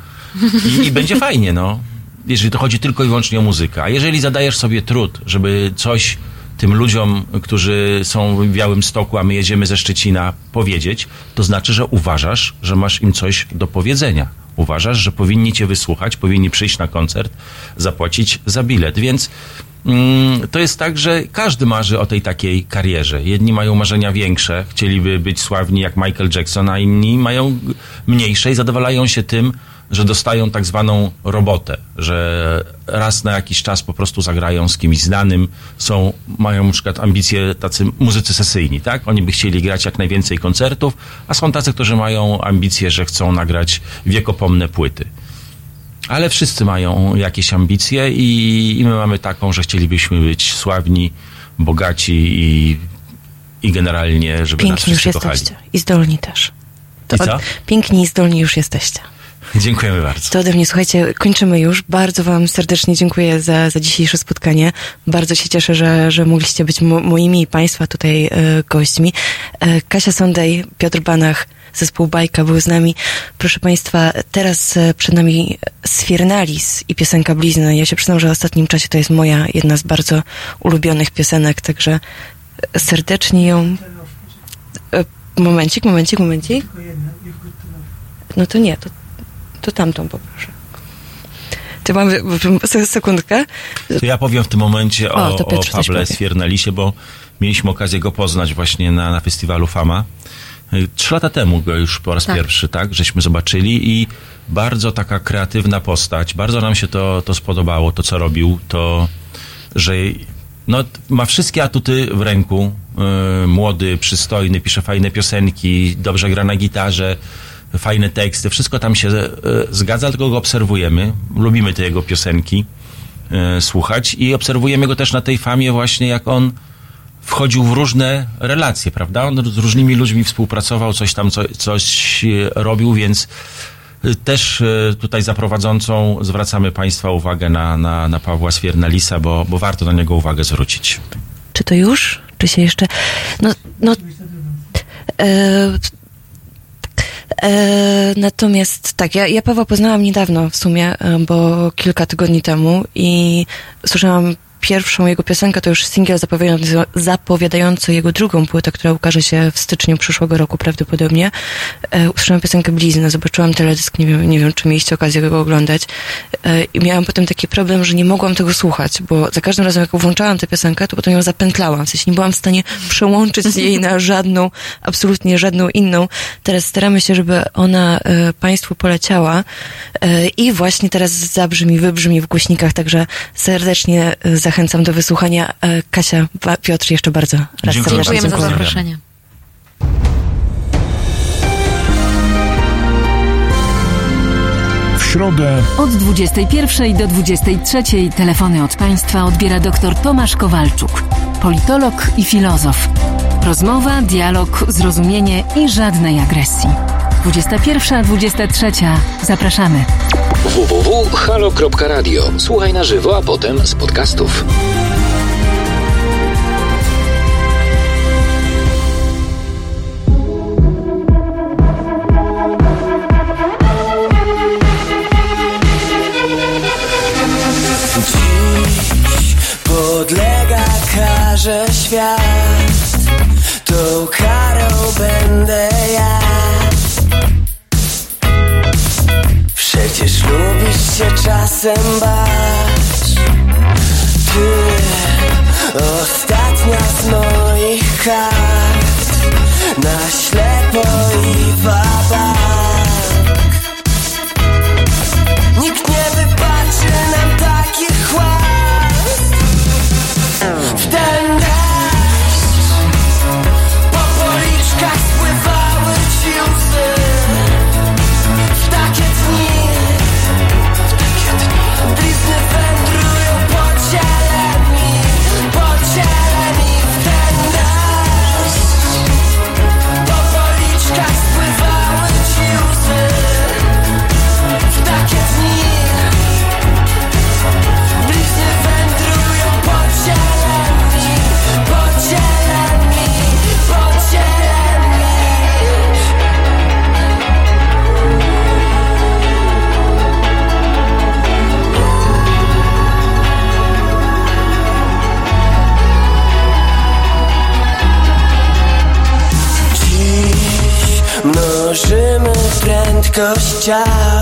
D: i, i będzie fajnie, no. Jeżeli to chodzi tylko i wyłącznie o muzykę. A jeżeli zadajesz sobie trud, żeby coś tym ludziom, którzy są w Białym Stoku, a my jedziemy ze Szczecina, powiedzieć, to znaczy, że uważasz, że masz im coś do powiedzenia. Uważasz, że powinni cię wysłuchać, powinni przyjść na koncert, zapłacić za bilet. Więc mm, to jest tak, że każdy marzy o tej takiej karierze. Jedni mają marzenia większe, chcieliby być sławni jak Michael Jackson, a inni mają mniejsze i zadowalają się tym, że dostają tak zwaną robotę, że raz na jakiś czas po prostu zagrają z kimś znanym, są, mają na przykład ambicje tacy muzycy sesyjni, tak? Oni by chcieli grać jak najwięcej koncertów, a są tacy, którzy mają ambicje, że chcą nagrać wiekopomne płyty. Ale wszyscy mają jakieś ambicje i, i my mamy taką, że chcielibyśmy być sławni, bogaci i i generalnie, żeby nas
B: Piękni już
D: wszyscy kochali.
B: jesteście. I zdolni też.
D: I co?
B: Piękni i zdolni już jesteście.
D: Dziękujemy bardzo.
B: To ode mnie, słuchajcie, kończymy już. Bardzo Wam serdecznie dziękuję za, za dzisiejsze spotkanie. Bardzo się cieszę, że, że mogliście być mo, moimi i Państwa tutaj e, gośćmi. E, Kasia Sondej, Piotr Banach, zespół Bajka był z nami. Proszę Państwa, teraz e, przed nami Sfiernalis i piosenka Blizny. Ja się przyznam, że w ostatnim czasie to jest moja jedna z bardzo ulubionych piosenek, także serdecznie ją... E, Momencik, momencik, momencik. No to nie, to, to tamtą poproszę. Ty mamy se- sekundkę.
D: To ja powiem w tym momencie
B: O,
D: o, o, Pawle bo mieliśmy okazję go poznać właśnie na, na festiwalu Fama. Y, Trzy lata temu go już po raz
C: Tak.
D: pierwszy, tak, żeśmy zobaczyli i bardzo taka kreatywna postać. Bardzo nam się to, to spodobało, to co robił, to, że no, ma wszystkie atuty w ręku. Y, młody, przystojny, pisze fajne piosenki, dobrze gra na gitarze, fajne teksty, wszystko tam się y, zgadza, tylko go obserwujemy. Lubimy te jego piosenki e, słuchać i obserwujemy go też na tej famie właśnie, jak on wchodził w różne relacje, prawda? On z różnymi ludźmi współpracował, coś tam, co, coś e, robił, więc e, też e, tutaj za prowadzącą zwracamy Państwa uwagę na, na, na Pawła Swiernalisa, bo, bo warto na niego uwagę zwrócić.
B: Czy to już? Czy się jeszcze. No. no e, e, natomiast tak, ja, ja Pawła poznałam niedawno w sumie, e, bo kilka tygodni temu i słyszałam pierwszą jego piosenkę, to już singiel zapowiadający, zapowiadający jego drugą płytę, która ukaże się w styczniu przyszłego roku prawdopodobnie. E, usłyszałam piosenkę Blizny, zobaczyłam teledysk, nie wiem, nie wiem czy mieliście okazję go oglądać e, i miałam potem taki problem, że nie mogłam tego słuchać, bo za każdym razem jak włączałam tę piosenkę, to potem ją zapętlałam, w sensie nie byłam w stanie przełączyć jej na żadną, absolutnie żadną inną. Teraz staramy się, żeby ona e, Państwu poleciała e, i właśnie teraz zabrzmi, wybrzmi w głośnikach, także serdecznie e, zachęcam do wysłuchania. E, Kasia, Piotr, jeszcze bardzo raz
D: Dziękuję
B: serdecznie
C: Dziękujemy za zaproszenie.
J: W środę
F: Od 21 do 23 telefony od Państwa odbiera dr Tomasz Kowalczuk, politolog i filozof. Rozmowa, dialog, zrozumienie i żadnej agresji. 21-23. Zapraszamy.
G: www.halo.radio. Słuchaj na żywo, a potem z podcastów.
M: Dziś podlega karze świat Tą karą będę ja Przecież lubisz się czasem bać. Ty, ostatnia z moich kart. Na ślepo i wabank
F: ghost child.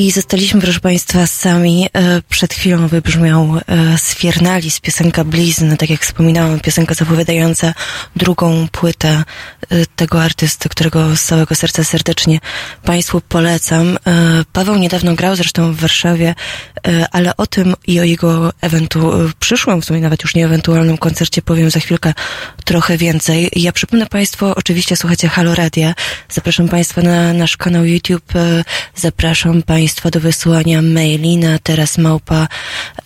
B: I zostaliśmy, proszę Państwa, sami. E, Przed chwilą wybrzmiał e, Sfiernalis, piosenka Blizn, tak jak wspominałam, piosenka zapowiadająca drugą płytę e, tego artysty, którego z całego serca serdecznie Państwu polecam. Paweł niedawno grał zresztą w Warszawie, ale o tym i o jego ewentu przyszłym, w sumie nawet już nie ewentualnym koncercie powiem za chwilkę trochę więcej. Ja przypomnę Państwu, oczywiście słuchacie Halo Radia. Zapraszam Państwa na nasz kanał YouTube. Zapraszam Państwa do wysłania maili na teraz małpa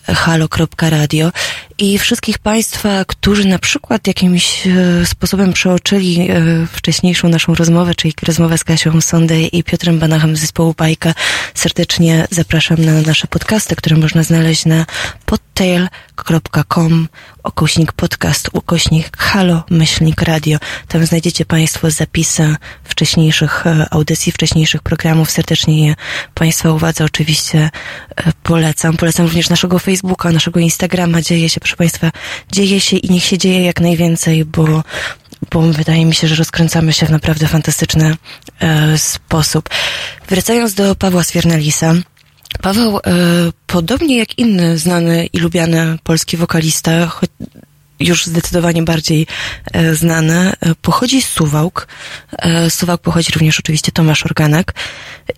B: halo.radio i wszystkich Państwa, którzy na przykład jakimś e, sposobem przeoczyli e, wcześniejszą naszą rozmowę, czyli rozmowę z Kasią Sondej i Piotrem Banachem z zespołu Bajka, serdecznie zapraszam na nasze podcasty, które można znaleźć na podtail.com ukośnik podcast, ukośnik halo, myślnik radio. Tam znajdziecie Państwo zapisy wcześniejszych e, audycji, wcześniejszych programów. Serdecznie je Państwa uwadze oczywiście e, polecam. Polecam również naszego Facebooka, naszego Instagrama. Dzieje się, proszę Państwa, dzieje się i niech się dzieje jak najwięcej, bo bo wydaje mi się, że rozkręcamy się w naprawdę fantastyczny e, sposób. Wracając do Pawła Swiernelisa, Paweł, e, podobnie jak inny znany i lubiany polski wokalista, już zdecydowanie bardziej e, znany, e, pochodzi z Suwałk. Z Suwałk pochodzi również oczywiście Tomasz Organek.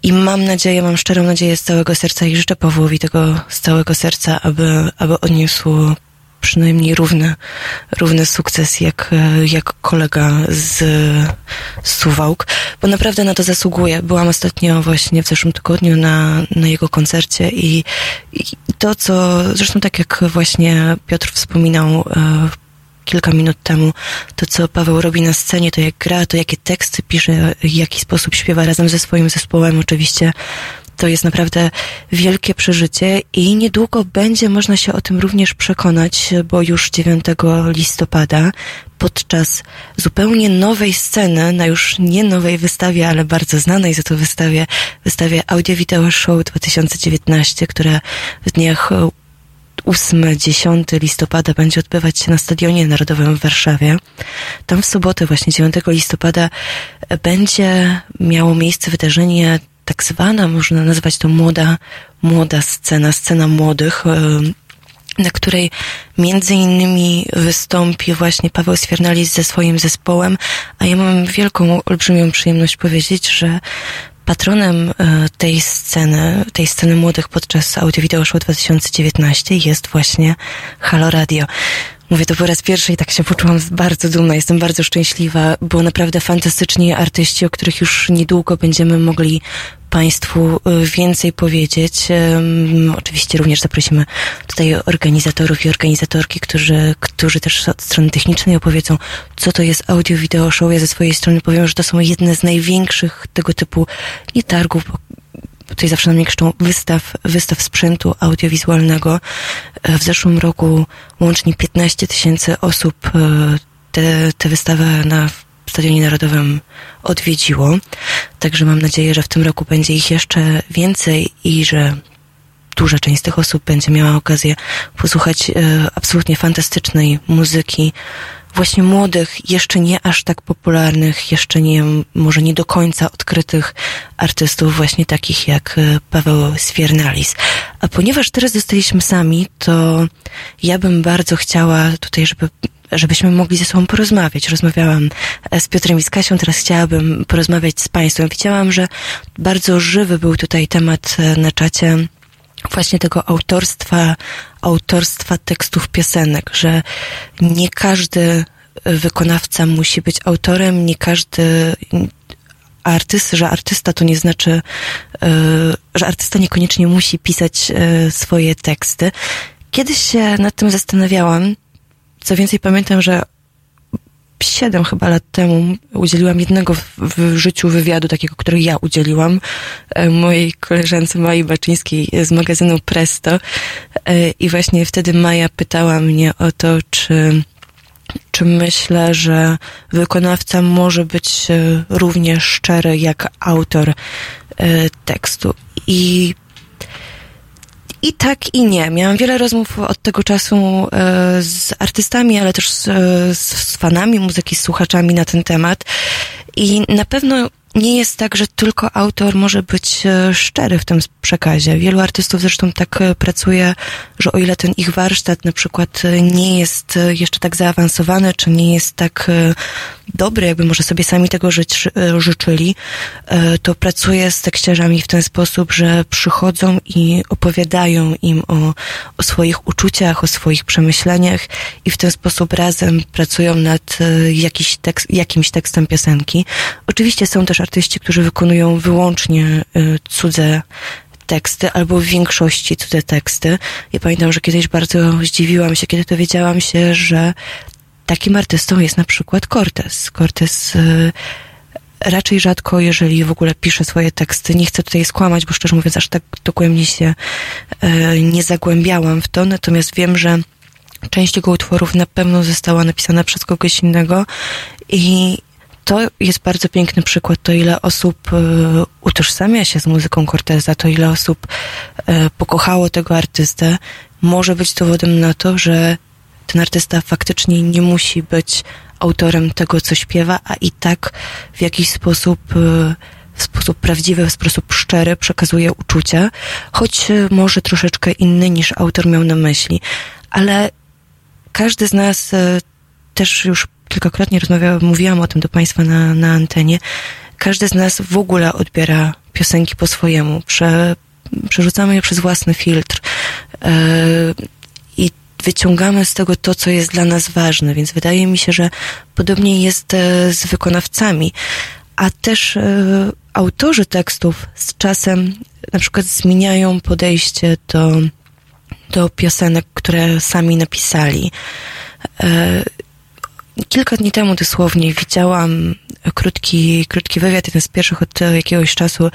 B: I mam nadzieję, mam szczerą nadzieję z całego serca i życzę Pawłowi tego z całego serca, aby, aby odniósł przynajmniej równy, równy sukces jak, e, jak kolega z, Suwałk, bo naprawdę na to zasługuje. Byłam ostatnio właśnie w zeszłym tygodniu na, na jego koncercie i, i to, co zresztą tak jak właśnie Piotr wspominał e, kilka minut temu, to co Paweł robi na scenie, to jak gra, to jakie teksty pisze, w jaki sposób śpiewa razem ze swoim zespołem, oczywiście to jest naprawdę wielkie przeżycie i niedługo będzie można się o tym również przekonać, bo już 9 listopada podczas zupełnie nowej sceny, na już nie nowej wystawie, ale bardzo znanej za to wystawie, wystawie Audio Video Show 2019, która w dniach 8-10 listopada będzie odbywać się na Stadionie Narodowym w Warszawie. Tam w sobotę, właśnie 9 listopada, będzie miało miejsce wydarzenie tak zwana, można nazwać to młoda, młoda scena, scena młodych, e, na której między innymi wystąpi właśnie Paweł Sfiernalis ze swoim zespołem, a ja mam wielką, olbrzymią przyjemność powiedzieć, że patronem e, tej sceny, tej sceny młodych podczas Audio Video Show 2019 jest właśnie Halo Radio. Mówię to po raz pierwszy i tak się poczułam bardzo dumna, jestem bardzo szczęśliwa, bo naprawdę fantastyczni artyści, o których już niedługo będziemy mogli Państwu y, więcej powiedzieć. Ym, Oczywiście również zaprosimy tutaj organizatorów i organizatorki, którzy, którzy też od strony technicznej opowiedzą, co to jest audio video show. Ja ze swojej strony powiem, że to są jedne z największych tego typu nie targów, tutaj zawsze nam krzyczą wystaw, wystaw sprzętu audiowizualnego. E, W zeszłym roku łącznie 15 tysięcy osób e, tę te wystawę na Stadionie Narodowym odwiedziło. Także mam nadzieję, że w tym roku będzie ich jeszcze więcej i że duża część z tych osób będzie miała okazję posłuchać e, absolutnie fantastycznej muzyki, właśnie młodych, jeszcze nie aż tak popularnych, jeszcze nie, może nie do końca odkrytych artystów, właśnie takich jak e, Paweł Sfiernalis. A ponieważ teraz zostaliśmy sami, to ja bym bardzo chciała tutaj, żeby żebyśmy mogli ze sobą porozmawiać. Rozmawiałam e, z Piotrem i z Kasią, teraz chciałabym porozmawiać z Państwem. Widziałam, że bardzo żywy był tutaj temat e, na czacie właśnie tego autorstwa, autorstwa tekstów piosenek, że nie każdy wykonawca musi być autorem, nie każdy artyst, że artysta to nie znaczy, e, że artysta niekoniecznie musi pisać e, swoje teksty. Kiedyś się nad tym zastanawiałam. Co więcej, pamiętam, że siedem chyba lat temu udzieliłam jednego w, w życiu wywiadu, takiego, który ja udzieliłam e, mojej koleżance Mai Baczyńskiej z magazynu Presto. E, I właśnie wtedy Maja pytała mnie o to, czy czy myślę, że wykonawca może być e, równie szczery jak autor tekstu. I i tak, i nie. Miałam wiele rozmów od tego czasu e, z artystami, ale też z, z, z fanami muzyki, z słuchaczami na ten temat. I na pewno nie jest tak, że tylko autor może być e, szczery w tym przekazie. Wielu artystów zresztą tak e, pracuje, że o ile ten ich warsztat na przykład e, nie jest jeszcze tak zaawansowany, czy nie jest tak dobry, jakby może sobie sami tego żyć, życzyli, to pracuje z tekściarzami w ten sposób, że przychodzą i opowiadają im o, o swoich uczuciach, o swoich przemyśleniach i w ten sposób razem pracują nad jakiś tekst, jakimś tekstem piosenki. Oczywiście są też artyści, którzy wykonują wyłącznie y, cudze teksty, albo w większości cudze teksty. Ja pamiętam, że kiedyś bardzo zdziwiłam się, kiedy dowiedziałam się, że takim artystą jest na przykład Cortez. Cortez y, raczej rzadko, jeżeli w ogóle pisze swoje teksty. Nie chcę tutaj skłamać, bo szczerze mówiąc, aż tak dogłębnie się y, nie zagłębiałam w to, natomiast wiem, że część jego utworów na pewno została napisana przez kogoś innego i to jest bardzo piękny przykład, to ile osób y, utożsamia się z muzyką Corteza, to ile osób y, pokochało tego artystę, może być dowodem na to, że ten artysta faktycznie nie musi być autorem tego, co śpiewa, a i tak w jakiś sposób, y, w sposób prawdziwy, w sposób szczery przekazuje uczucia, choć może troszeczkę inny niż autor miał na myśli. Ale każdy z nas też już kilkakrotnie rozmawiałam, mówiłam o tym do Państwa na, na antenie. Każdy z nas w ogóle odbiera piosenki po swojemu. Prze, przerzucamy je przez własny filtr. Yy, I wyciągamy z tego to, co jest dla nas ważne, więc wydaje mi się, że podobnie jest e, z wykonawcami. A też e, autorzy tekstów z czasem na przykład zmieniają podejście do, do piosenek, które sami napisali. E, Kilka dni temu dosłownie widziałam krótki, krótki wywiad, jeden z pierwszych od jakiegoś czasu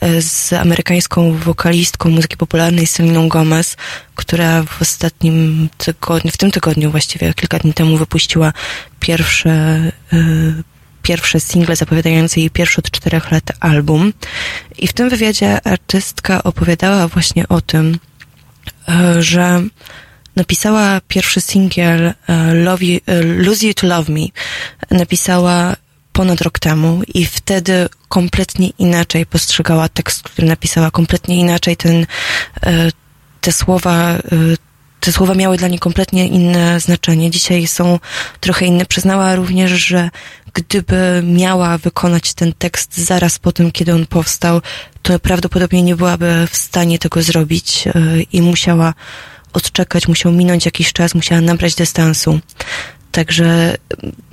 B: e, z amerykańską wokalistką muzyki popularnej Seliną Gomez, która w ostatnim tygodniu, w tym tygodniu właściwie kilka dni temu wypuściła pierwsze, e, pierwsze single zapowiadające jej pierwszy od czterech lat album. I w tym wywiadzie artystka opowiadała właśnie o tym, e, że napisała pierwszy singiel e, Love you, e, Lose You to Love Me. Napisała ponad rok temu i wtedy kompletnie inaczej postrzegała tekst, który napisała, kompletnie inaczej ten, e, te słowa, te słowa miały dla niej kompletnie inne znaczenie. Dzisiaj są trochę inne. Przyznała również, że gdyby miała wykonać ten tekst zaraz po tym, kiedy on powstał, to prawdopodobnie nie byłaby w stanie tego zrobić i musiała odczekać, musiał minąć jakiś czas, musiała nabrać dystansu. Także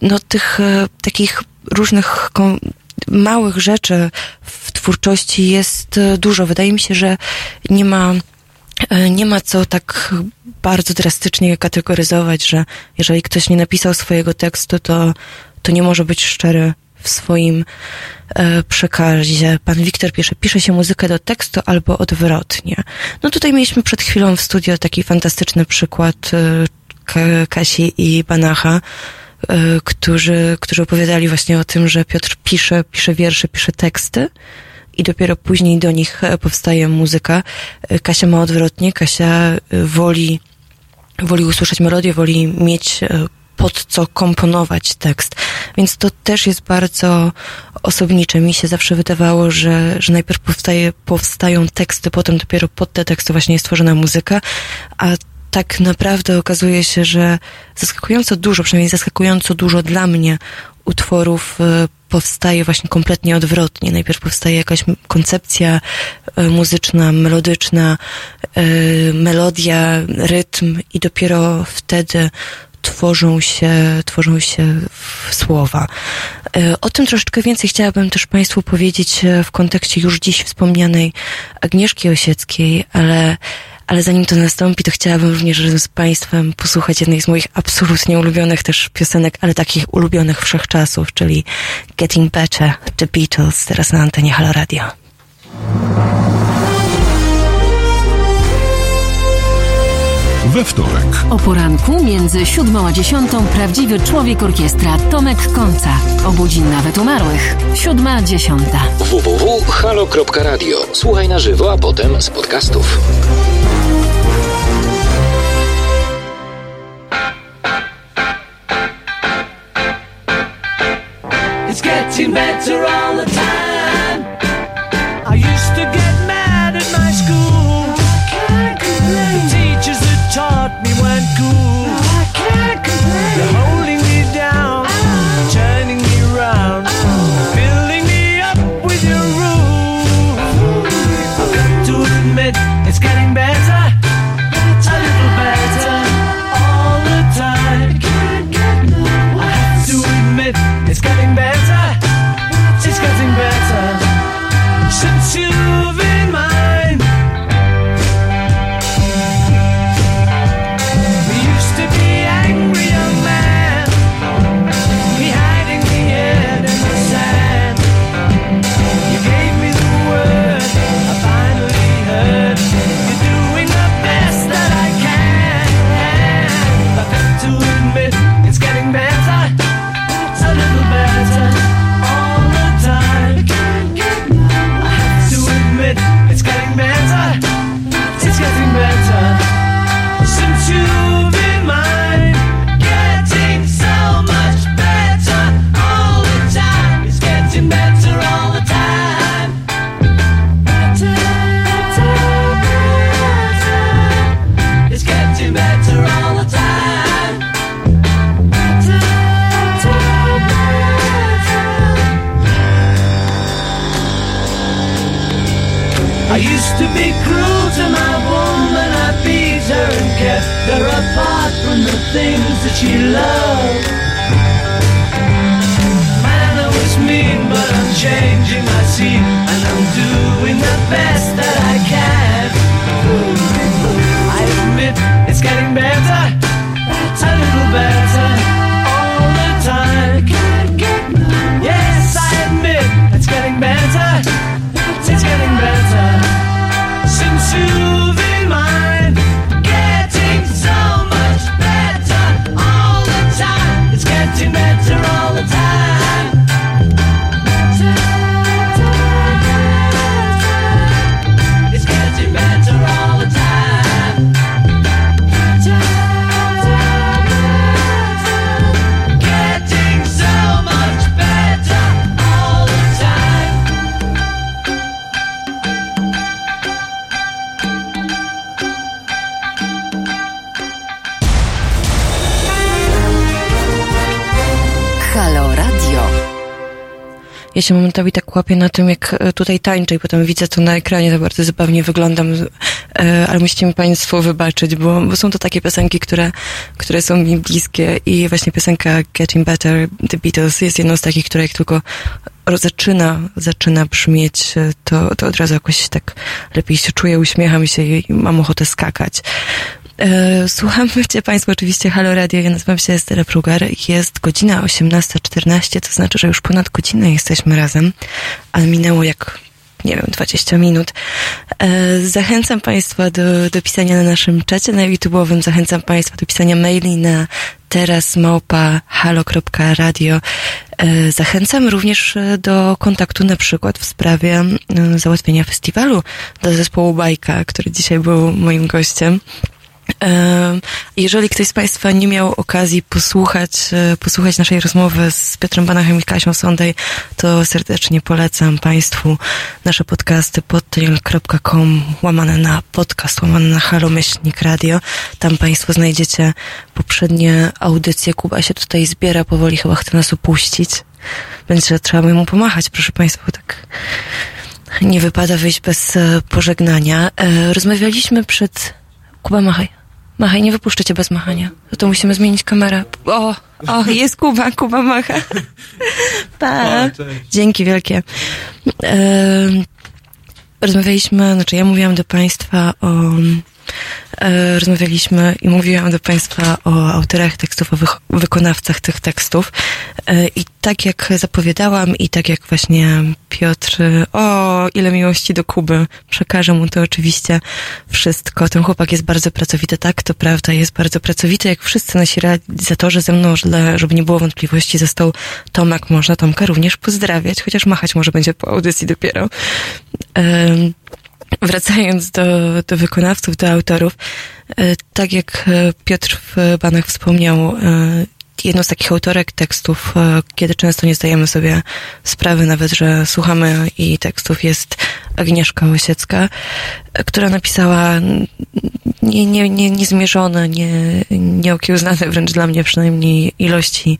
B: no tych e, takich różnych małych rzeczy w twórczości jest e, dużo. Wydaje mi się, że nie ma e, nie ma co tak bardzo drastycznie kategoryzować, że jeżeli ktoś nie napisał swojego tekstu, to, to nie może być szczery w swoim e, przekazie. Pan Wiktor pisze, pisze się muzykę do tekstu albo odwrotnie. No tutaj mieliśmy przed chwilą w studio taki fantastyczny przykład e, Kasi i Banacha, e, którzy, którzy opowiadali właśnie o tym, że Piotr pisze, pisze wiersze, pisze teksty i dopiero później do nich powstaje muzyka. E, Kasia ma odwrotnie, Kasia e, woli, woli usłyszeć melodię, woli mieć e, pod co komponować tekst. Więc to też jest bardzo osobnicze. Mi się zawsze wydawało, że, że najpierw powstaje, powstają teksty, potem dopiero pod te teksty właśnie jest tworzona muzyka, a tak naprawdę okazuje się, że zaskakująco dużo, przynajmniej zaskakująco dużo dla mnie utworów e, powstaje właśnie kompletnie odwrotnie. Najpierw powstaje jakaś koncepcja e, muzyczna, melodyczna, e, melodia, rytm i dopiero wtedy tworzą się, tworzą się słowa. E, o tym troszeczkę więcej chciałabym też Państwu powiedzieć e, w kontekście już dziś wspomnianej Agnieszki Osieckiej, ale, ale zanim to nastąpi, to chciałabym również z Państwem posłuchać jednej z moich absolutnie ulubionych też piosenek, ale takich ulubionych wszechczasów, czyli Getting Better, The Beatles, teraz na antenie Halo Radio.
J: We wtorek.
F: O poranku między siódmą a dziesiątą prawdziwy człowiek orkiestra Tomek Końca. Obudzi nawet umarłych. Siódma, dziesiąta.
G: www.halo.radio. Słuchaj na żywo, a potem z podcastów.
M: It's getting better all the time. No, I can't complain. things that
F: you love.
B: Ja się momentami tak łapię na tym, jak e, tutaj tańczę i potem widzę to na ekranie, to bardzo zabawnie wyglądam, e, ale musicie mi Państwo wybaczyć, bo, bo są to takie piosenki, które, które są mi bliskie i właśnie piosenka Getting Better, The Beatles jest jedną z takich, która jak tylko zaczyna, zaczyna brzmieć, e, to, to od razu jakoś tak lepiej się czuję, uśmiecham się i mam ochotę skakać. E, Słuchamy Państwo oczywiście Halo Radio, ja nazywam się Estera Prugar. Jest godzina 18.14, to znaczy, że już ponad godzinę jesteśmy razem, ale minęło jak, nie wiem, 20 minut. E, Zachęcam Państwa do, do pisania na naszym czacie na YouTube'owym, zachęcam Państwa do pisania maili na teraz halo.radio. E, Zachęcam również do kontaktu na przykład w sprawie załatwienia festiwalu do zespołu Bajka, który dzisiaj był moim gościem. Jeżeli ktoś z Państwa nie miał okazji posłuchać, e, posłuchać naszej rozmowy z Piotrem Banachem i Kasią Sondej, to serdecznie polecam Państwu nasze podcasty podtrail.com łamane na podcast, łamane na Halo Myślnik Radio. Tam Państwo znajdziecie poprzednie audycje. Kuba się tutaj zbiera powoli, chyba chce nas opuścić. Będzie trzeba mu pomachać, proszę Państwa, tak nie wypada wyjść bez e, pożegnania. E, Rozmawialiśmy przed... Kuba, machaj. Machaj, nie wypuszczę cię bez machania. No to musimy zmienić kamerę. O, o, jest Kuba, Kuba macha. Pa. Dzięki wielkie. Rozmawialiśmy, znaczy ja mówiłam do Państwa o rozmawialiśmy i mówiłam do Państwa o autorach tekstów, o wykonawcach tych tekstów. E, I tak jak zapowiadałam i tak jak właśnie Piotr, e, o ile miłości do Kuby, przekażę mu to oczywiście wszystko. Ten chłopak jest bardzo pracowity, tak, to prawda, jest bardzo pracowity, jak wszyscy nasi realizatorzy ze mną, że- żeby nie było wątpliwości, został Tomek, można Tomka również pozdrawiać, chociaż machać może będzie po audycji dopiero. Em, Wracając do, do wykonawców, do autorów, e, tak jak e, Piotr w Banach wspomniał, jedną z takich autorek tekstów, e, kiedy często nie zdajemy sobie sprawy nawet, że słuchamy jej tekstów, jest Agnieszka Osiecka, e, która napisała nie, nie, nie, niezmierzone, nie, nieokiełznane wręcz dla mnie przynajmniej ilości,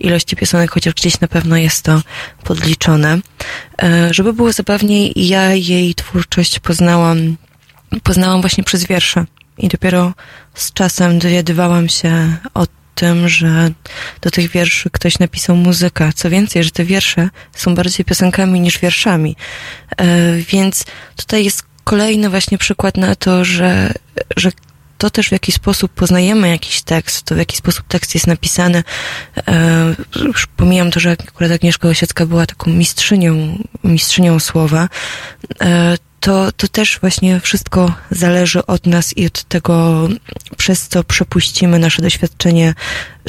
B: ilości piosenek, chociaż gdzieś na pewno jest to podliczone. E, Żeby było zabawniej, ja jej twórczość poznałam, poznałam właśnie przez wiersze i dopiero z czasem dowiadywałam się o tym, że do tych wierszy ktoś napisał muzykę. Co więcej, że te wiersze są bardziej piosenkami niż wierszami. E, Więc tutaj jest kolejny właśnie przykład na to, że, że to też w jaki sposób poznajemy jakiś tekst, to w jaki sposób tekst jest napisany. E, już pomijam to, że akurat Agnieszka Osiecka była taką mistrzynią, mistrzynią słowa. To, to też właśnie wszystko zależy od nas i od tego, przez co przepuścimy nasze doświadczenie,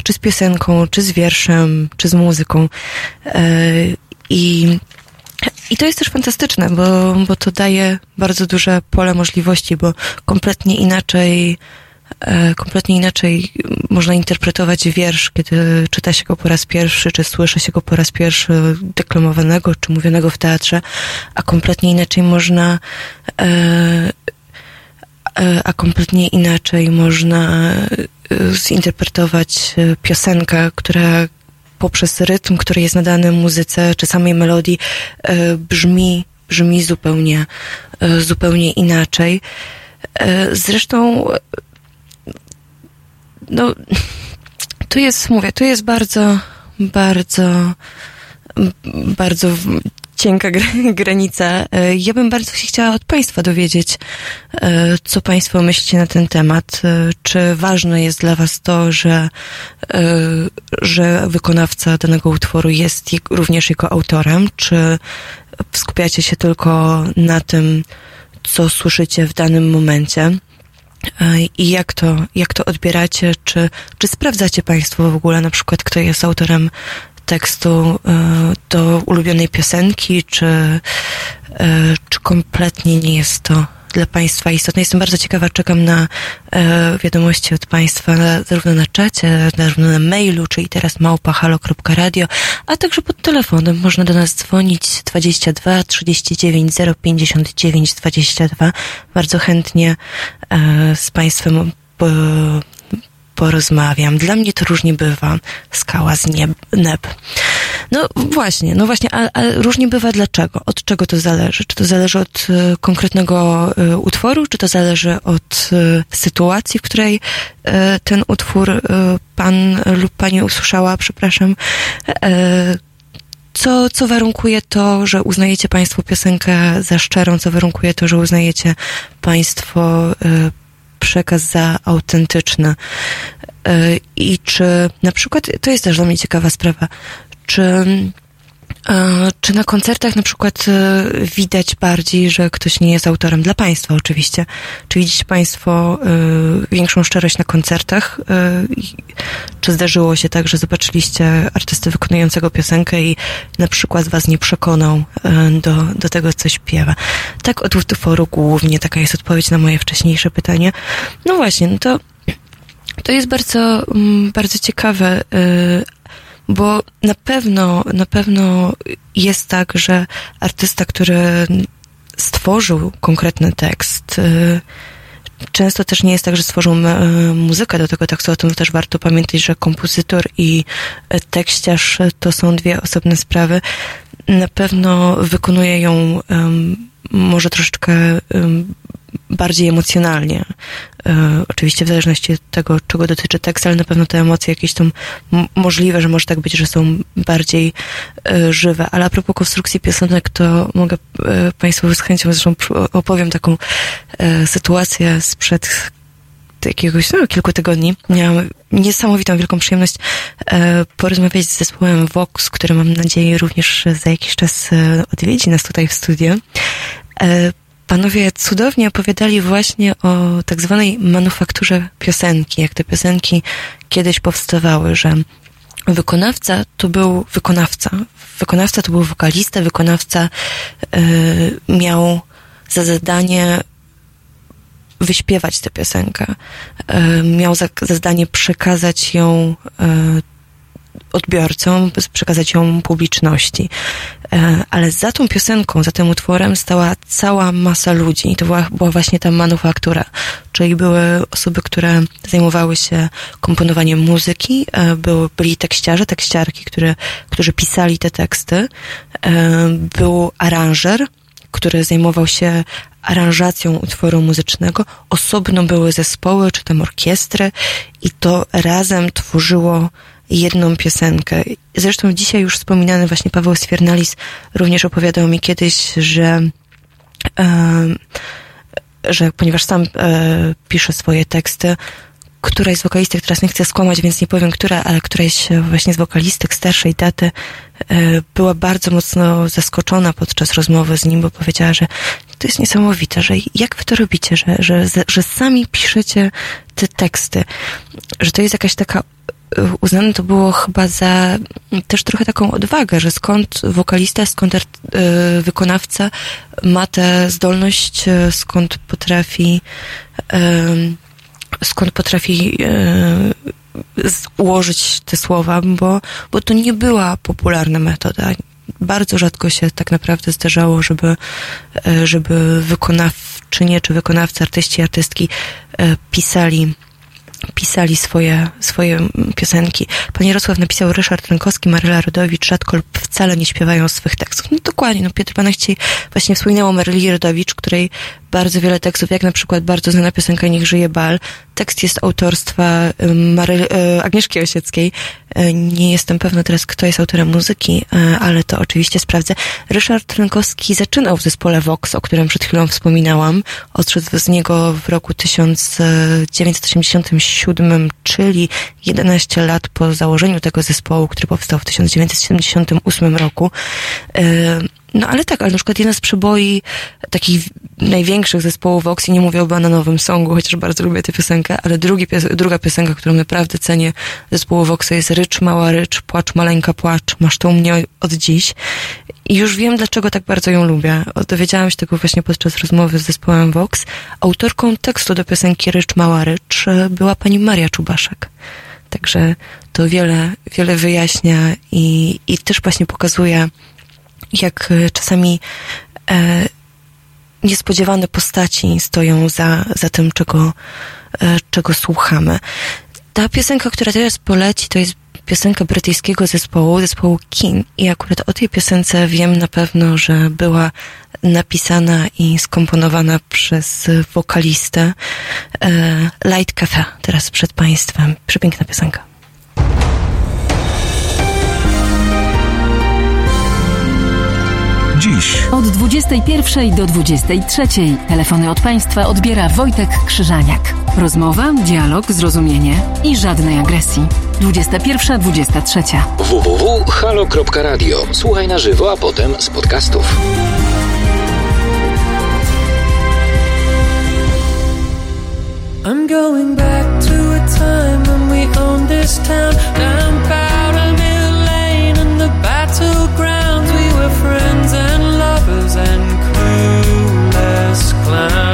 B: czy z piosenką, czy z wierszem, czy z muzyką. E, I i to jest też fantastyczne, bo, bo to daje bardzo duże pole możliwości, bo kompletnie inaczej, kompletnie inaczej można interpretować wiersz, kiedy czyta się go po raz pierwszy, czy słyszy się go po raz pierwszy deklamowanego, czy mówionego w teatrze, a kompletnie inaczej można e, e, a kompletnie inaczej można e, zinterpretować e, piosenkę, która poprzez rytm, który jest nadany muzyce, czy samej melodii, e, brzmi, brzmi zupełnie, e, zupełnie inaczej. E, Zresztą, e, no, tu jest, mówię, tu jest bardzo, bardzo, bardzo cienka gra- granica. E, Ja bym bardzo się chciała od Państwa dowiedzieć, e, co Państwo myślicie na ten temat. E, Czy ważne jest dla Was to, że, że wykonawca danego utworu jest je- również jego autorem? Czy skupiacie się tylko na tym, co słyszycie w danym momencie? I jak to, jak to odbieracie? Czy, czy sprawdzacie Państwo w ogóle na przykład, kto jest autorem tekstu e, do ulubionej piosenki, czy, e, czy kompletnie nie jest to dla Państwa istotne? Jestem bardzo ciekawa, czekam na e, wiadomości od Państwa na, zarówno na czacie, zarówno na mailu, czyli teraz małpahalo.radio, a także pod telefonem. Można do nas dzwonić 22 39 059 22. Bardzo chętnie e, z Państwem po, porozmawiam. Dla mnie to różnie bywa. Skała z nieb, neb. No właśnie, no właśnie, a, a różnie bywa dlaczego? Od czego to zależy? Czy to zależy od e, konkretnego e, utworu, czy to zależy od e, sytuacji, w której ten utwór pan lub pani usłyszała, przepraszam, co, co warunkuje to, że uznajecie Państwo piosenkę za szczerą, co warunkuje to, że uznajecie Państwo przekaz za autentyczny. I czy na przykład, to jest też dla mnie ciekawa sprawa, czy, e, czy na koncertach na przykład e, widać bardziej, że ktoś nie jest autorem dla Państwa oczywiście? Czy widzicie Państwo e, większą szczerość na koncertach? Czy zdarzyło się tak, że zobaczyliście artystę wykonującego piosenkę i na przykład Was nie przekonał do, do tego, co śpiewa? Tak od utworu głównie, taka jest odpowiedź na moje wcześniejsze pytanie. No właśnie, no to to jest bardzo, mm, bardzo ciekawe, bo na pewno, na pewno jest tak, że artysta, który stworzył konkretny tekst, y, często też nie jest tak, że stworzył y, muzykę do tego tekstu, o tym też warto pamiętać, że kompozytor i tekściarz to są dwie osobne sprawy. Na pewno wykonuje ją ym, może troszeczkę ym, bardziej emocjonalnie. E, oczywiście w zależności od tego, czego dotyczy tekst, ale na pewno te emocje jakieś są możliwe, że może tak być, że są bardziej e, żywe. Ale a propos konstrukcji piosenek, to mogę e, Państwu z chęcią zresztą opowiem taką sytuację sprzed jakiegoś, no, kilku tygodni miałam niesamowitą, wielką przyjemność e, porozmawiać z zespołem Vox, który mam nadzieję również za jakiś czas e, odwiedzi nas tutaj w studiu. E, panowie cudownie opowiadali właśnie o tak zwanej manufakturze piosenki, jak te piosenki kiedyś powstawały, że wykonawca to był wykonawca. Wykonawca to był wokalista, wykonawca e, miał za zadanie wyśpiewać tę piosenkę. E, miał za, za zadanie przekazać ją e, odbiorcom, przekazać ją publiczności. E, ale za tą piosenką, za tym utworem stała cała masa ludzi i to była, była właśnie ta manufaktura, czyli były osoby, które zajmowały się komponowaniem muzyki, e, były, byli tekściarze, tekściarki, które, którzy pisali te teksty, e, był aranżer, który zajmował się aranżacją utworu muzycznego. Osobno były zespoły, czy tam orkiestry i to razem tworzyło jedną piosenkę. Zresztą dzisiaj już wspominany właśnie Paweł Sfiernalis również opowiadał mi kiedyś, że że ponieważ sam e, pisze swoje teksty, któraś z wokalistek, teraz nie chcę skłamać, więc nie powiem która, ale któraś właśnie z wokalistek starszej daty e, była bardzo mocno zaskoczona podczas rozmowy z nim, bo powiedziała, że to jest niesamowite, że jak wy to robicie, że, że, że sami piszecie te teksty, że to jest jakaś taka uznane to było chyba za też trochę taką odwagę, że skąd wokalista, skąd art, y, wykonawca ma tę zdolność, y, skąd potrafi y, skąd potrafi ułożyć te słowa, bo, bo to nie była popularna metoda. Bardzo rzadko się tak naprawdę zdarzało, żeby, żeby wykonawczynie czy wykonawcy, artyści, artystki pisali pisali swoje, swoje piosenki. Pan Jarosław napisał Ryszard Rękowski, Maryla Rodowicz, rzadko lub wcale nie śpiewają swych tekstów. No dokładnie, no Piotr Panachci właśnie wspominał o Maryli Rodowicz, której bardzo wiele tekstów, jak na przykład bardzo znana piosenka Niech żyje bal. Tekst jest autorstwa Mary, Agnieszki Osieckiej. Nie jestem pewna teraz, kto jest autorem muzyki, ale to oczywiście sprawdzę. Ryszard Rękowski zaczynał w zespole Vox, o którym przed chwilą wspominałam. Odszedł z niego w roku 1987, czyli 11 lat po założeniu tego zespołu, który powstał w 1978 roku. No ale tak, ale na przykład jedna z przeboi takich największych zespołów Vox, i nie mówię o bananowym songu, chociaż bardzo lubię tę piosenkę, ale drugi druga piosenka, którą naprawdę cenię zespołu Voxa jest Rycz, mała rycz, płacz, maleńka płacz, masz to u mnie od dziś. I już wiem, dlaczego tak bardzo ją lubię. Dowiedziałam się tego właśnie podczas rozmowy z zespołem Vox. Autorką tekstu do piosenki Rycz, mała rycz była pani Maria Czubaszek. Także to wiele, wiele wyjaśnia i, i też właśnie pokazuje, jak czasami e, niespodziewane postaci stoją za, za tym, czego, e, czego słuchamy. Ta piosenka, która teraz poleci, to jest piosenka brytyjskiego zespołu, zespołu King. I akurat o tej piosence wiem na pewno, że była napisana i skomponowana przez wokalistę e, Light Cafe, teraz przed Państwem. Przepiękna piosenka.
F: Dziś. Od 21 do 23 telefony od Państwa odbiera Wojtek Krzyżaniak. Rozmowa, dialog, zrozumienie i żadnej agresji. 21-23.
G: www.halo.radio. Słuchaj na żywo, a potem z podcastów.
M: I'm going back to a time when we owned this town down Powder and clueless clowns.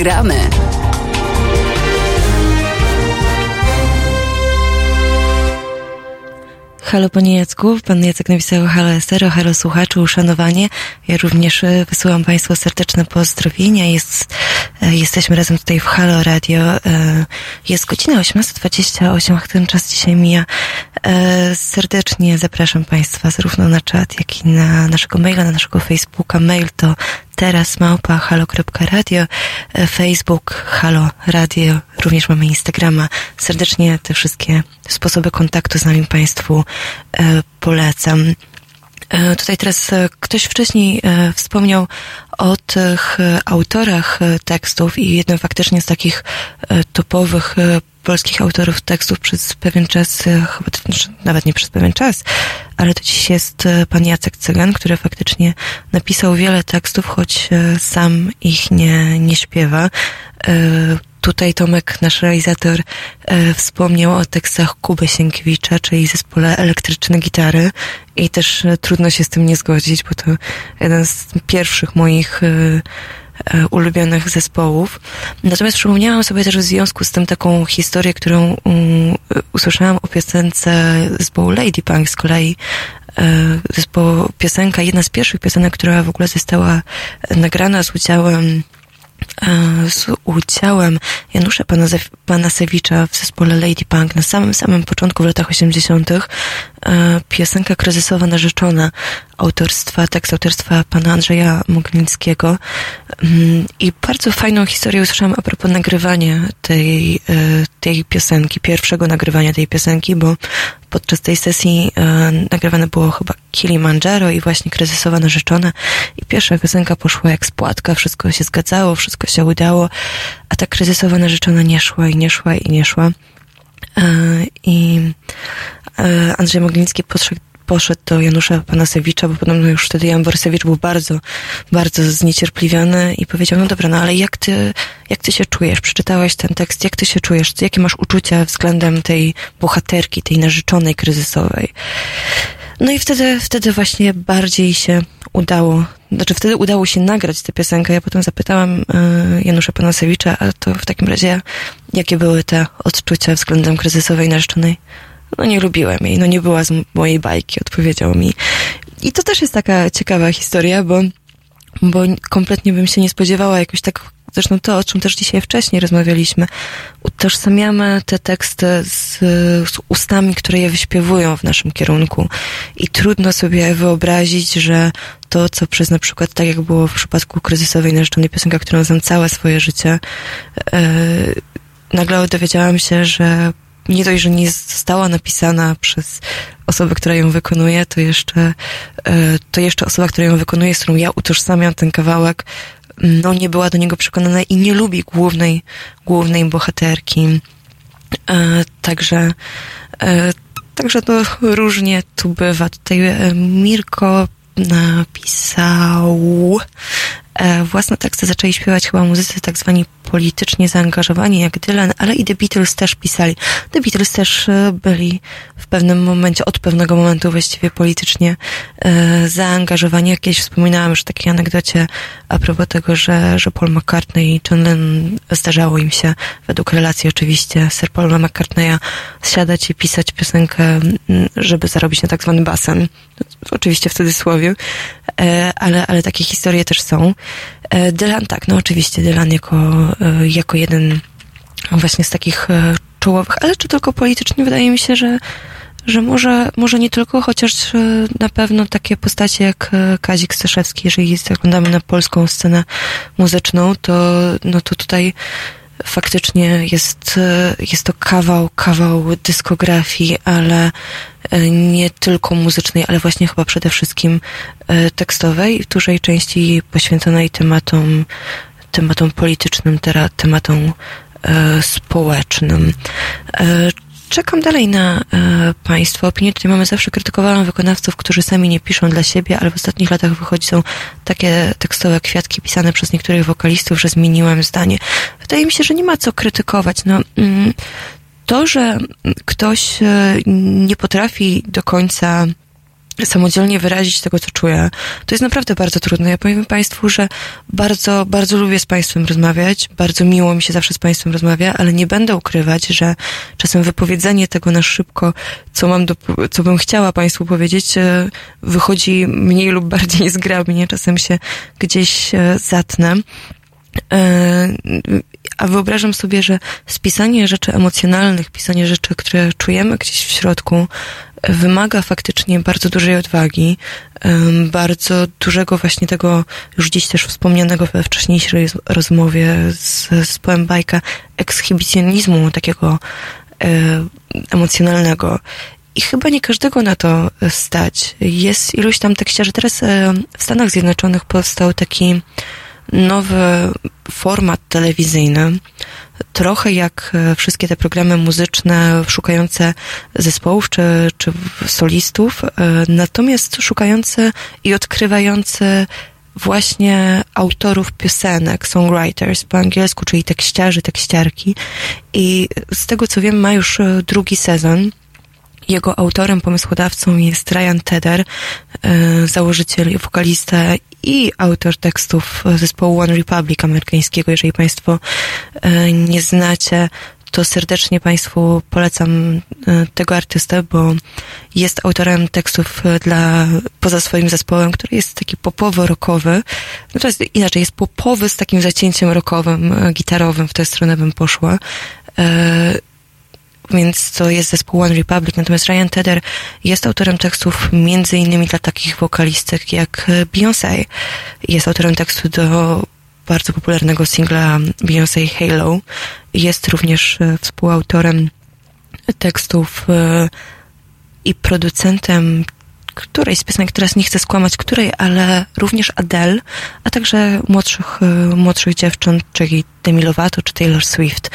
N: Gramy.
B: Halo Panie Jacku, Pan Jacek napisał halo Estero, halo uszanowanie. Ja również e, wysyłam Państwu serdeczne pozdrowienia. Jest, e, jesteśmy razem tutaj w Halo Radio. E, Jest godzina 18.28, a ten czas dzisiaj mija. Serdecznie zapraszam Państwa zarówno na czat, jak i na naszego maila, na naszego Facebooka. Mail to teraz małpa halo.radio, e, Facebook halo radio, również mamy Instagrama. Serdecznie te wszystkie sposoby kontaktu z nami Państwu e, polecam. E, Tutaj teraz ktoś wcześniej wspomniał o tych autorach tekstów i jednym faktycznie z takich topowych polskich autorów tekstów przez pewien czas, e, chyba znaczy, nawet nie przez pewien czas, ale to dziś jest e, pan Jacek Cygan, który faktycznie napisał wiele tekstów, choć e, sam ich nie, nie śpiewa. Tutaj Tomek, nasz realizator, wspomniał o tekstach Kuby Sienkiewicza, czyli zespole Elektryczne Gitary i też trudno się z tym nie zgodzić, bo to jeden z pierwszych moich ulubionych zespołów. Natomiast przypomniałam sobie też w związku z tym taką historię, którą um, usłyszałam o piosence zespołu Lady Punk z kolei. E, Zespołu, piosenka, jedna z pierwszych piosenek, która w ogóle została nagrana z udziałem e, z udziałem Janusza Panasewicza w zespole Lady Punk na samym samym początku w latach 80. E, piosenka kryzysowa narzeczona autorstwa, tekst autorstwa pana Andrzeja Moglińskiego Mm, i bardzo fajną historię usłyszałam a propos nagrywania tej, e, tej piosenki, pierwszego nagrywania tej piosenki, bo podczas tej sesji e, nagrywane było chyba Kilimanjaro i właśnie kryzysowa narzeczona i pierwsza piosenka poszła jak spłatka, wszystko się zgadzało, wszystko się udało, a ta kryzysowa narzeczona nie szła i nie szła i nie szła. E, I e, Andrzej podszedł, poszedł do Janusza Panasewicza, bo podobno już wtedy Jan Borysewicz był bardzo, bardzo zniecierpliwiony i powiedział, no dobra, no ale jak ty, jak ty się czujesz? Przeczytałeś ten tekst, jak ty się czujesz? Jakie masz uczucia względem tej bohaterki, tej narzeczonej kryzysowej? No i wtedy, wtedy właśnie bardziej się udało, znaczy wtedy udało się nagrać tę piosenkę. Ja potem zapytałam e, Janusza Panasewicza, a to w takim razie jakie były te odczucia względem kryzysowej narzeczonej? No nie lubiłem jej, no nie była z mojej bajki, odpowiedział mi. I to też jest taka ciekawa historia, bo, bo kompletnie bym się nie spodziewała jakoś tak, zresztą to, o czym też dzisiaj wcześniej rozmawialiśmy, utożsamiamy te teksty z, z ustami, które je wyśpiewują w naszym kierunku. I trudno sobie wyobrazić, że to, co przez na przykład, tak jak było w przypadku kryzysowej narzeczonej piosenka, którą znam całe swoje życie, e, nagle dowiedziałam się, że nie dość, że nie została napisana przez osobę, która ją wykonuje, to jeszcze, e, to jeszcze osoba, która ją wykonuje, z którą ja utożsamiam ten kawałek, no nie była do niego przekonana i nie lubi głównej, głównej bohaterki. E, Także, e, także to różnie tu bywa. Tutaj e, Mirko napisał e, własne teksty zaczęli śpiewać chyba muzycy tak zwani politycznie zaangażowani jak Dylan, ale i The Beatles też pisali. The Beatles też e, byli w pewnym momencie, od pewnego momentu właściwie politycznie e, zaangażowani. Jakieś wspominałam już takiej anegdocie a propos tego, że, że Paul McCartney i John Lennon zdarzało im się, według relacji oczywiście, Sir Paula McCartneya siadać i pisać piosenkę, żeby zarobić na tak zwany basen. Oczywiście w cudzysłowie, e, ale, ale takie historie też są. E, Dylan, tak, no oczywiście Dylan jako, jako jeden właśnie z takich e, czołowych, ale czy tylko politycznie, wydaje mi się, że, że może, może nie tylko, chociaż e, na pewno takie postacie jak e, Kazik Staszewski, jeżeli zaglądamy na polską scenę muzyczną, to, no to tutaj faktycznie jest, e, jest to kawał, kawał dyskografii, ale e, nie tylko muzycznej, ale właśnie chyba przede wszystkim e, tekstowej, w dużej części poświęconej tematom, tematom politycznym, tematom e, społecznym. E, Czekam dalej na e, Państwa opinie. Tutaj mamy zawsze krytykowałam wykonawców, którzy sami nie piszą dla siebie, ale w ostatnich latach wychodzą takie tekstowe kwiatki pisane przez niektórych wokalistów, że zmieniłem zdanie. Wydaje mi się, że nie ma co krytykować. No, mm, to, że ktoś nie potrafi do końca samodzielnie wyrazić tego, co czuję, to jest naprawdę bardzo trudne. Ja powiem Państwu, że bardzo, bardzo lubię z Państwem rozmawiać, bardzo miło mi się zawsze z Państwem rozmawia, ale nie będę ukrywać, że czasem wypowiedzenie tego na szybko, co mam do, co bym chciała Państwu powiedzieć, e, wychodzi mniej lub bardziej zgrabnie, czasem się gdzieś e, zatnę. E, A wyobrażam sobie, że spisanie rzeczy emocjonalnych, pisanie rzeczy, które czujemy gdzieś w środku, wymaga faktycznie bardzo dużej odwagi, bardzo dużego właśnie tego, już dziś też wspomnianego we wcześniejszej roz- rozmowie z, z poem bajka, ekshibicjonizmu takiego e, emocjonalnego. I chyba nie każdego na to stać. Jest iluś tam tekściarzy. Teraz e, w Stanach Zjednoczonych powstał taki nowy format telewizyjny, trochę jak e, wszystkie te programy muzyczne szukające zespołów czy, czy solistów, e, natomiast szukające i odkrywające właśnie autorów piosenek, songwriters po angielsku, czyli tekściarzy, tekściarki. I z tego co wiem, ma już e, drugi sezon. Jego autorem, pomysłodawcą jest Ryan Tedder, e, założyciel, wokalista i autor tekstów zespołu One Republic amerykańskiego. Jeżeli Państwo e, nie znacie, to serdecznie Państwu polecam e, tego artystę, bo jest autorem tekstów dla, poza swoim zespołem, który jest taki popowo-rockowy. No to jest inaczej, jest popowy z takim zacięciem rockowym, gitarowym, w tę stronę bym poszła. Więc to jest zespół One Republic. Natomiast Ryan Tedder jest autorem tekstów między innymi dla takich wokalistek jak Beyoncé. Jest autorem tekstu do bardzo popularnego singla Beyoncé Halo. Jest również e, współautorem tekstów e, i producentem którejś z piosenek, teraz nie chcę skłamać której, ale również Adele, a także młodszych, e, młodszych dziewcząt, czyli Demi Lovato czy Taylor Swift.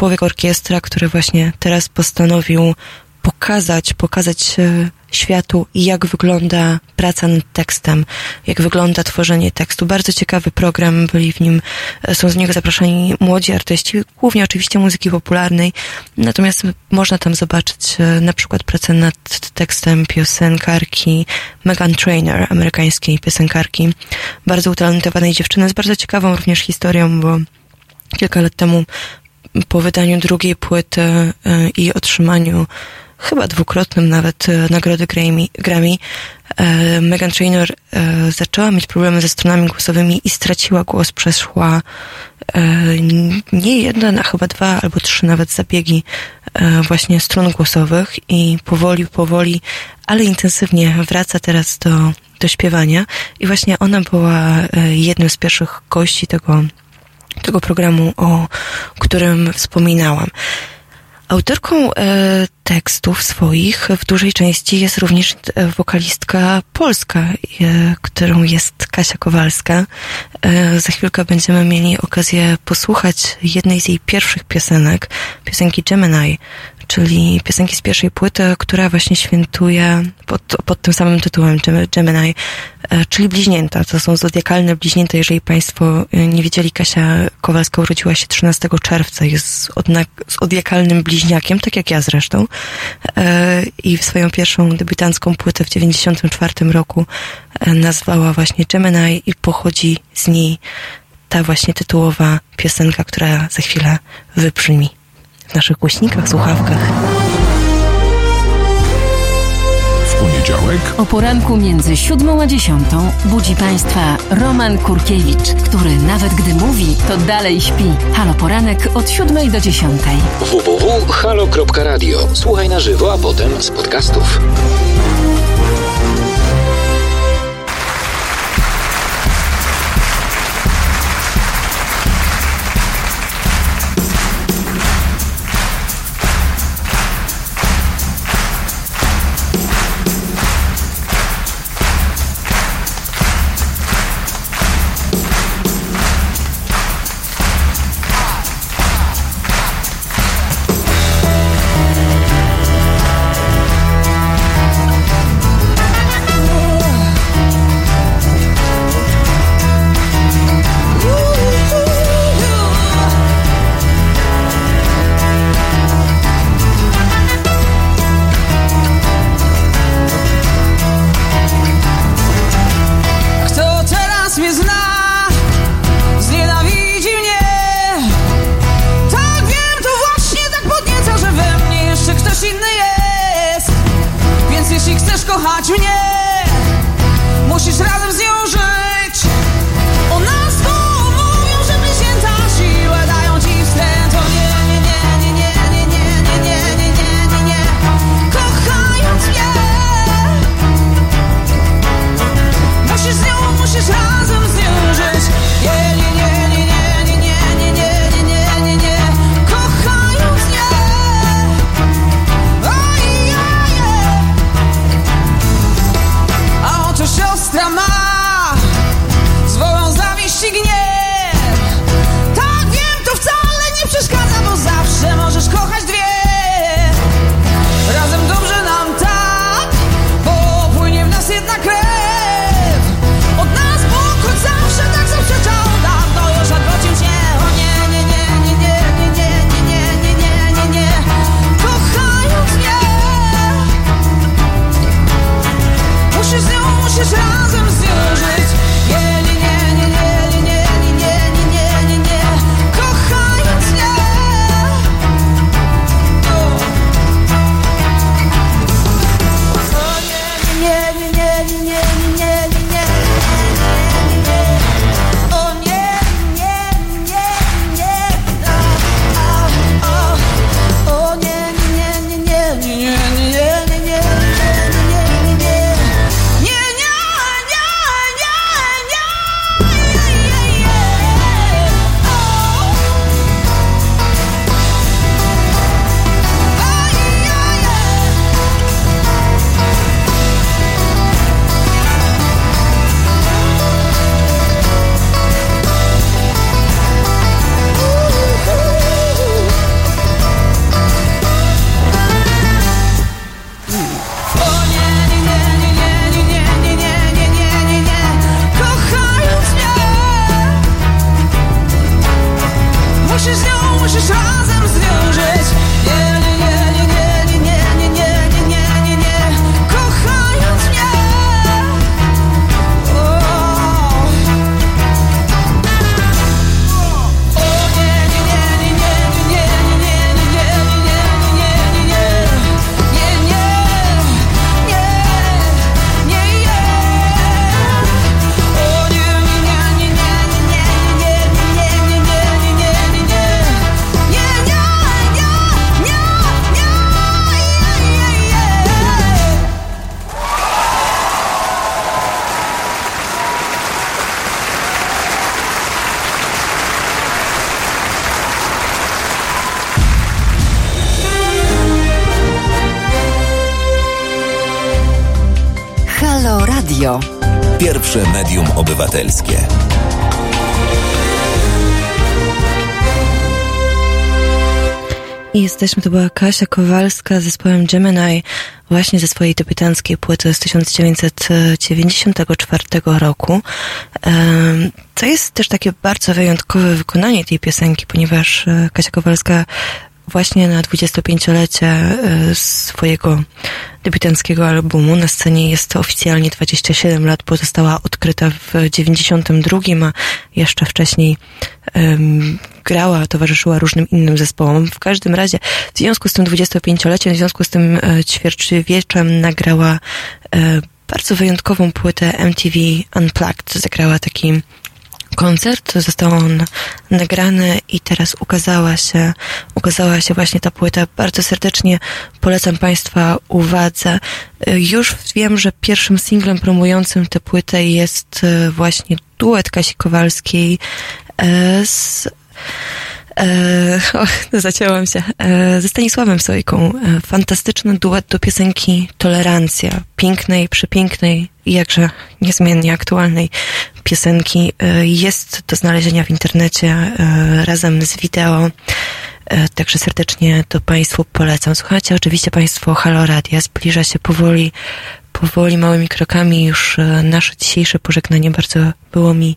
B: Człowiek orkiestra, który właśnie teraz postanowił pokazać, pokazać e, światu, jak wygląda praca nad tekstem, jak wygląda tworzenie tekstu. Bardzo ciekawy program, byli w nim, e, są z niego zapraszani młodzi artyści, głównie oczywiście muzyki popularnej, natomiast można tam zobaczyć e, na przykład pracę nad tekstem piosenkarki Megan Trainor, amerykańskiej piosenkarki, bardzo utalentowanej dziewczyny, z bardzo ciekawą również historią, bo kilka lat temu po wydaniu drugiej płyty e, i otrzymaniu chyba dwukrotnym nawet e, nagrody Grammy, Grammy. E, Megan Trainor zaczęła mieć problemy ze stronami głosowymi i straciła głos, przeszła nie jeden, a chyba dwa albo trzy nawet zabiegi właśnie strun głosowych i powoli, powoli, ale intensywnie wraca teraz do, do śpiewania. I właśnie ona była jednym z pierwszych gości tego tego programu, o którym wspominałam. Autorką e, tekstów swoich w dużej części jest również e, wokalistka polska, e, którą jest Kasia Kowalska. E, za chwilkę będziemy mieli okazję posłuchać jednej z jej pierwszych piosenek, piosenki Gemini, czyli piosenki z pierwszej płyty, która właśnie świętuje pod, pod tym samym tytułem Gem- Gemini, e, czyli bliźnięta. To są zodiakalne bliźnięta. Jeżeli Państwo e, nie wiedzieli, Kasia Kowalska urodziła się 13 czerwca, jest zodiakalnym bliźniakiem, tak jak ja zresztą. E, I swoją pierwszą debiutancką płytę w 94 roku nazwała właśnie Gemini i pochodzi z niej ta właśnie tytułowa piosenka, która za chwilę wybrzmi w naszych głośnikach, słuchawkach.
J: W poniedziałek
F: O poranku między siódmą a dziesiątą budzi Państwa Roman Kurkiewicz, który nawet gdy mówi, to dalej śpi. Halo Poranek od siódmej do dziesiątej.
G: www.halo.radio. Słuchaj na żywo, a potem z podcastów.
E: Medium obywatelskie.
B: I jesteśmy, to była Kasia Kowalska z zespołem Gemini, właśnie ze swojej debiutanckiej płyty z 1994 roku. To jest też takie bardzo wyjątkowe wykonanie tej piosenki, ponieważ e, Kasia Kowalska właśnie na 25-lecie e, swojego debiutanckiego albumu na scenie jest to oficjalnie 27 lat, bo została odkryta w 92, a jeszcze wcześniej em, grała, towarzyszyła różnym innym zespołom. W każdym razie w związku z tym 25-leciem, w związku z tym e, ćwierćwieczem nagrała e, bardzo wyjątkową płytę MTV Unplugged. Zagrała taki koncert, został on nagrany i teraz ukazała się, ukazała się właśnie ta płyta. Bardzo serdecznie polecam Państwa uwadze. Już wiem, że pierwszym singlem promującym tę płytę jest y, właśnie duet Kasi Kowalskiej e, z E, och, zacięłam się. E, ze Stanisławem Sojką. E, fantastyczny duet do piosenki Tolerancja. Pięknej, przepięknej jakże niezmiennie aktualnej piosenki. E, jest do znalezienia w internecie e, razem z wideo. E, Także serdecznie to Państwu polecam. Słuchajcie oczywiście Państwo Halo Radia. Zbliża się powoli, powoli, małymi krokami już nasze dzisiejsze pożegnanie. Bardzo było mi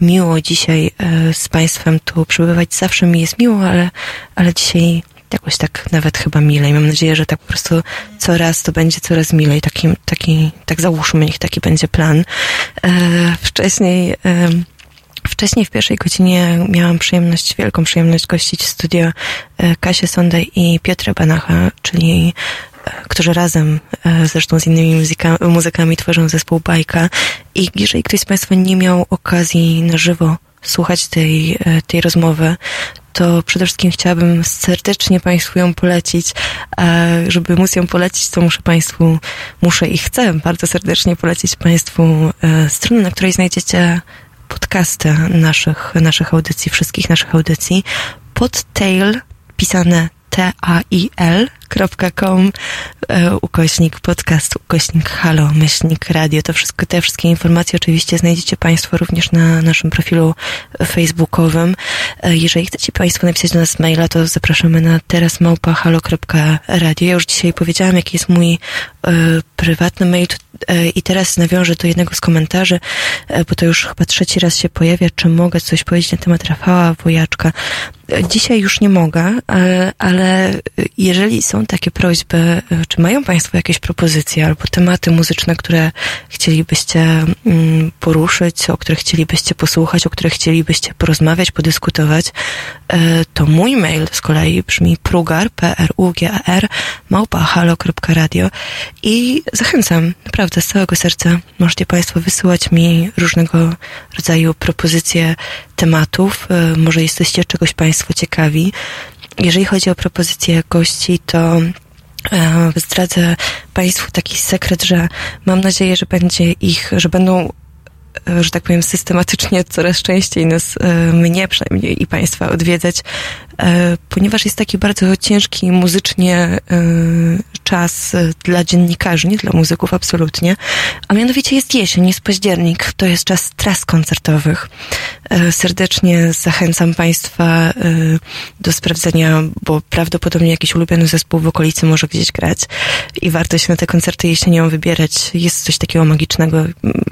B: miło dzisiaj z Państwem tu przebywać. Zawsze mi jest miło, ale, ale dzisiaj jakoś tak nawet chyba milej. Mam nadzieję, że tak po prostu coraz to będzie coraz milej. Taki, taki, tak załóżmy, niech taki będzie plan. E, wcześniej... E, Wcześniej w pierwszej godzinie miałam przyjemność, wielką przyjemność gościć w studio e, Kasię Sondę i Piotra Banacha, czyli którzy razem zresztą z innymi muzyka, muzykami tworzą zespół Bajka. I jeżeli ktoś z Państwa nie miał okazji na żywo słuchać tej, tej rozmowy, to przede wszystkim chciałabym serdecznie Państwu ją polecić. A żeby móc ją polecić, to muszę Państwu, muszę i chcę bardzo serdecznie polecić Państwu e, stronę, na której znajdziecie podcasty naszych, naszych audycji, wszystkich naszych audycji. Podtail, pisane facebook.com e, ukośnik podcast, ukośnik halo, myślnik radio. To wszystko, te wszystkie informacje oczywiście znajdziecie Państwo również na naszym profilu facebookowym. E, Jeżeli chcecie Państwo napisać do nas maila, to zapraszamy na terasmałpa.halo.radio. Ja już dzisiaj powiedziałam, jaki jest mój e, prywatny mail i teraz nawiążę do jednego z komentarzy, bo to już chyba trzeci raz się pojawia, czy mogę coś powiedzieć na temat Rafała Wojaczka. Dzisiaj już nie mogę, ale, jeżeli są takie prośby, czy mają Państwo jakieś propozycje albo tematy muzyczne, które chcielibyście mm, poruszyć, o których chcielibyście posłuchać, o których chcielibyście porozmawiać, podyskutować, e, to mój mail z kolei brzmi prugar, p-r-u-g-a-r, małpa halo.radio i zachęcam, naprawdę z całego serca. Możecie Państwo wysyłać mi różnego rodzaju propozycje tematów. E, Może jesteście czegoś Państwo ciekawi. Jeżeli chodzi o propozycje gości, to e, zdradzę Państwu taki sekret, że mam nadzieję, że będzie ich, że będą e, że tak powiem, systematycznie coraz częściej nas, mnie przynajmniej i Państwa odwiedzać, ponieważ jest taki bardzo ciężki muzycznie e, czas e, dla dziennikarzy, nie dla muzyków absolutnie, a mianowicie jest jesień, jest październik, to jest czas tras koncertowych. E, Serdecznie zachęcam Państwa e, do sprawdzenia, bo prawdopodobnie jakiś ulubiony zespół w okolicy może gdzieś grać i warto się na te koncerty jesienią wybierać. Jest coś takiego magicznego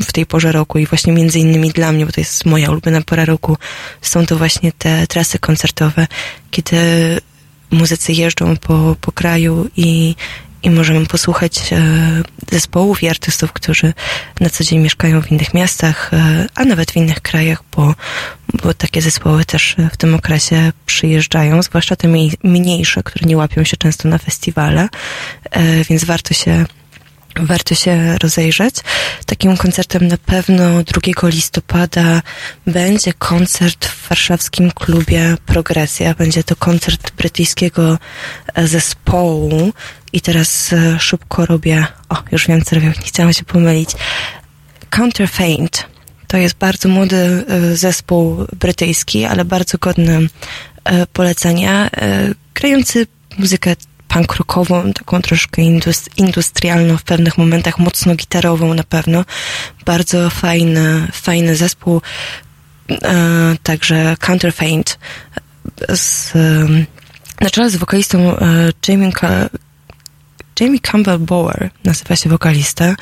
B: w tej porze roku i właśnie między innymi dla mnie, bo to jest moja ulubiona pora roku, są to właśnie te trasy koncertowe, kiedy muzycy jeżdżą po, po kraju i, i możemy posłuchać e, zespołów i artystów, którzy na co dzień mieszkają w innych miastach, e, a nawet w innych krajach, bo, bo takie zespoły też w tym okresie przyjeżdżają, zwłaszcza te mniej, mniejsze, które nie łapią się często na festiwale, e, więc warto się warto się rozejrzeć. Takim koncertem na pewno 2 listopada będzie koncert w warszawskim klubie Progresja. Będzie to koncert brytyjskiego e, zespołu i teraz e, szybko robię, o już wiem co robię, nie chciałam się pomylić. Counterfeit. To jest bardzo młody e, zespół brytyjski, ale bardzo godny polecenia, grający muzykę punk rockową, taką troszkę indus- industrialną w pewnych momentach, mocno gitarową na pewno. Bardzo fajny, fajny zespół. E, także Counterfeit z, na czele z wokalistą e, Jamie, Jamie Campbell Bower nazywa się wokalista.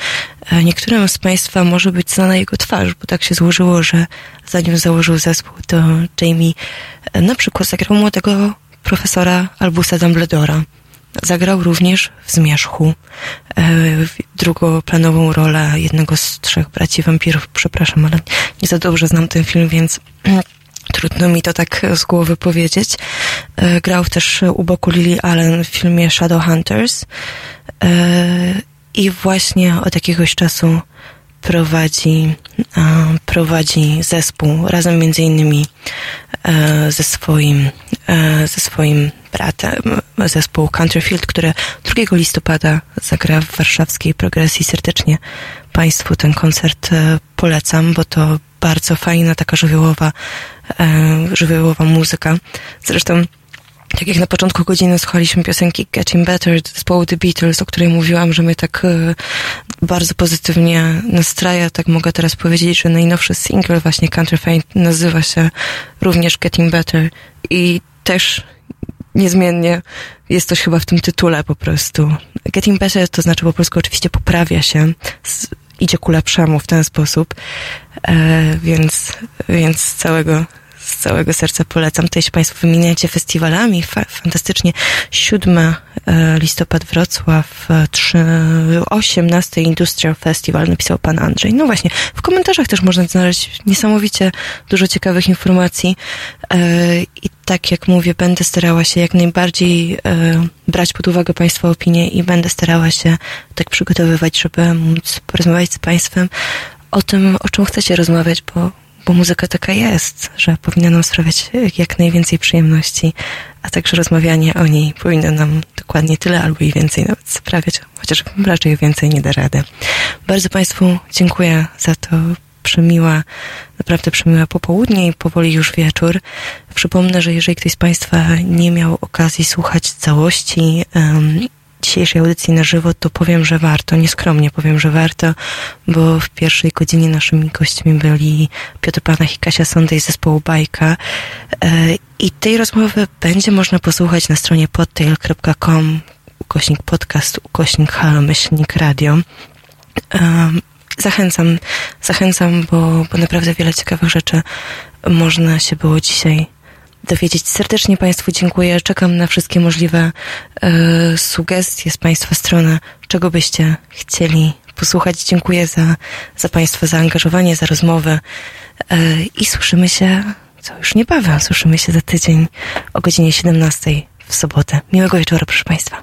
B: E, Niektórym z Państwa może być znana jego twarz, bo tak się złożyło, że zanim założył zespół, to Jamie na przykład zagrał młodego profesora Albusa Dumbledora. Zagrał również w Zmierzchu e, drugoplanową rolę jednego z trzech braci wampirów. Przepraszam, ale nie za dobrze znam ten film, więc trudno mi to tak z głowy powiedzieć. E, Grał też u boku Lily Allen w filmie Shadowhunters e, i właśnie od jakiegoś czasu prowadzi, e, prowadzi zespół razem między innymi e, ze swoim, e, ze swoim bratem, zespół Countryfield, który 2 listopada zagra w warszawskiej progresji. Serdecznie Państwu ten koncert e, polecam, bo to bardzo fajna, taka żywiołowa, e, żywiołowa muzyka. Zresztą tak jak na początku godziny słuchaliśmy piosenki Getting Better zespołu The Beatles, o której mówiłam, że mnie tak e, bardzo pozytywnie nastraja, tak mogę teraz powiedzieć, że najnowszy single właśnie Counterfeit nazywa się również Getting Better i też niezmiennie jest coś chyba w tym tytule po prostu. Getting Better to znaczy po polsku oczywiście poprawia się, idzie ku lepszemu w ten sposób, e, więc, więc całego z całego serca polecam. Tutaj się Państwo wymieniacie festiwalami. Fa fantastycznie. 7 e, listopad Wrocław, e, 3, 18 Industrial Festival napisał Pan Andrzej. No właśnie, w komentarzach też można znaleźć niesamowicie dużo ciekawych informacji e, i tak jak mówię, będę starała się jak najbardziej e, brać pod uwagę Państwa opinie i będę starała się tak przygotowywać, żeby móc porozmawiać z Państwem o tym, o czym chcecie rozmawiać, bo bo muzyka taka jest, że powinna nam sprawiać jak najwięcej przyjemności, a także rozmawianie o niej powinno nam dokładnie tyle albo i więcej nawet sprawiać, chociaż raczej więcej nie da rady. Bardzo Państwu dziękuję za to przemiła, naprawdę przemiła popołudnie i powoli już wieczór. Przypomnę, że jeżeli ktoś z Państwa nie miał okazji słuchać całości em, dzisiejszej audycji na żywo, to powiem, że warto, nieskromnie powiem, że warto, bo w pierwszej godzinie naszymi gośćmi byli Piotr Panach i Kasia Sondej z zespołu Bajka e, i tej rozmowy będzie można posłuchać na stronie podtail.com ukośnik podcast, ukośnik halo, myślnik radio. Um, zachęcam, zachęcam, bo, bo naprawdę wiele ciekawych rzeczy można się było dzisiaj dowiedzieć. Serdecznie Państwu dziękuję. Czekam na wszystkie możliwe e, sugestie z Państwa strony, czego byście chcieli posłuchać. Dziękuję za, za Państwa zaangażowanie, za rozmowę e, i słyszymy się, co już niebawem, słyszymy się za tydzień o godzinie 17 w sobotę. Miłego wieczoru, proszę Państwa.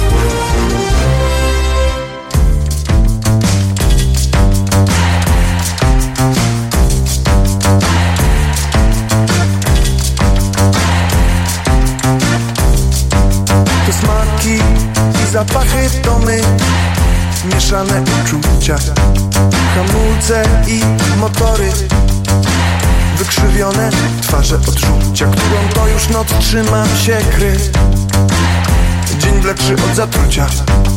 O: Zapachy to my Mieszane uczucia Hamulce i motory. Wykrzywione twarze odrzucia Którą to już noc trzymam się kry Dzień wleczy od zatrucia.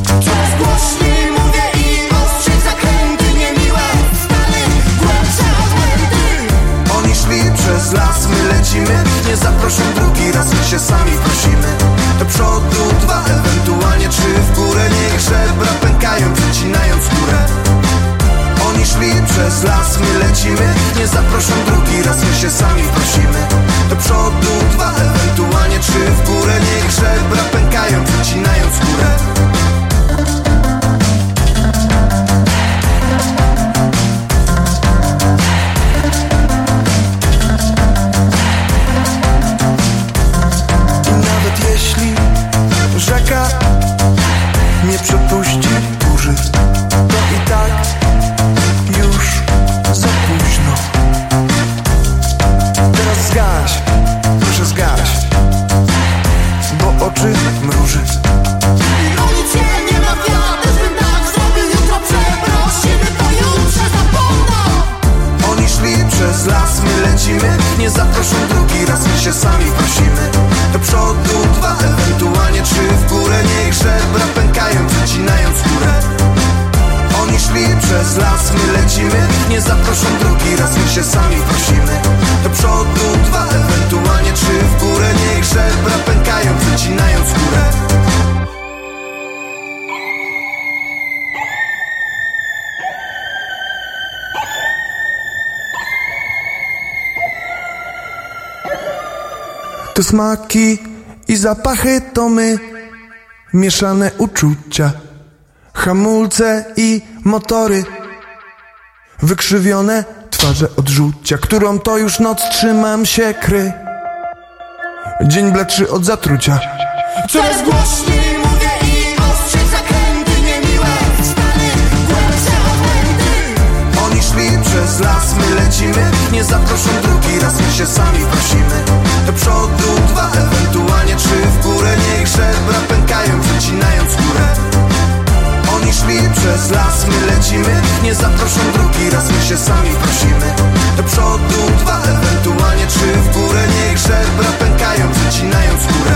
M: Coraz głośniej mówię i ostrzej zakręty niemiłe Stany, głębsze odmęty
O: Oni szli przez las, my lecimy. Nie zaproszą drugi raz, my się sami prosimy Do przodu dwa, ewentualnie trzy. W górę Niech żebra pękają, przecinając skórę. Oni szli przez las, my lecimy. Nie zaproszą drugi raz, my się sami prosimy. Do przodu dwa, ewentualnie trzy. W górę Niech żebra pękają, przecinając skórę przepuści burzy, to i tak już za późno. Teraz zgaś, proszę zgaś, bo oczy mruży. Przez las, my lecimy. Nie zaproszą drugi raz, my się sami prosimy. Do przodu dwa, ewentualnie trzy w górę Niech żebra pękają, przecinając skórę Oni szli przez las, my lecimy. Nie zaproszą drugi raz, my się sami prosimy. Do przodu dwa, ewentualnie trzy. W górę Niech żebra pękają, przecinając skórę To smaki i zapachy to my. Mieszane uczucia. Hamulce i motory. Wykrzywione twarze odrzucia Którą to już noc trzymam się kry. Dzień bledszy od zatrucia.
M: Coraz głośniej mówię i ostrzej zakręty niemiłe Stany, głębsze odmęty
O: Oni szli przez las, my lecimy Nie zaproszą drugi raz, my się sami prosimy. Do przodu dwa, ewentualnie trzy w górę. Niech żebra pękają, przecinając skórę. Oni szli przez las, my lecimy. Nie zaproszą drugi raz, my się sami prosimy. Do przodu dwa, ewentualnie trzy w górę. Niech żebra pękają, przecinając skórę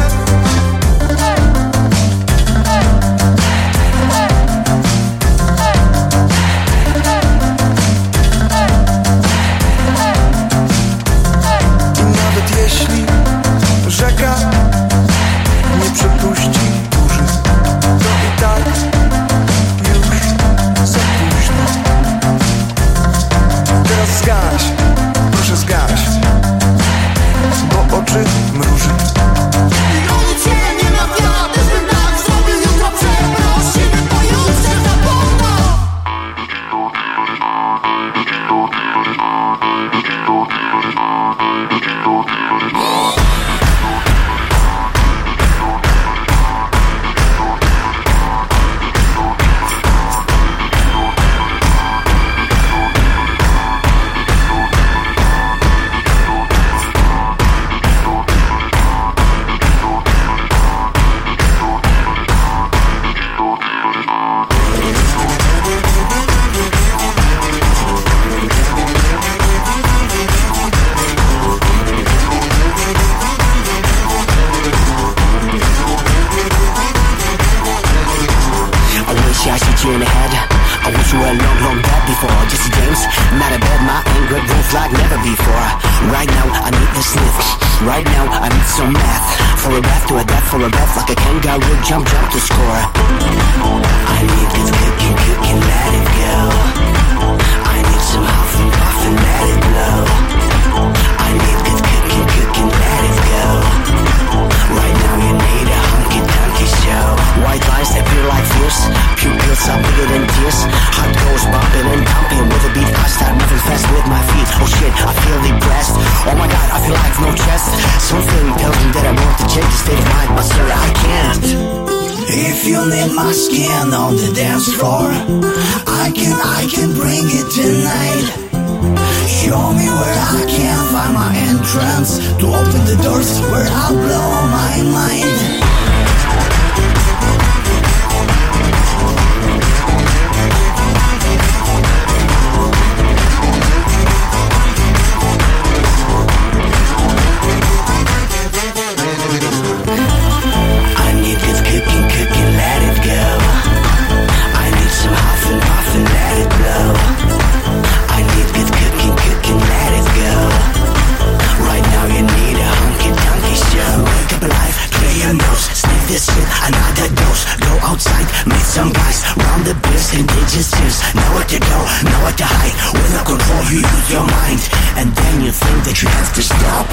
P: you have to stop.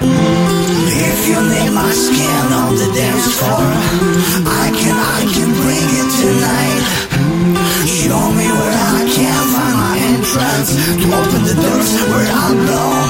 K: If you need my skin on the dance floor, I can, I can bring it tonight. Show me where I can find my entrance to open the doors where I
Q: belong.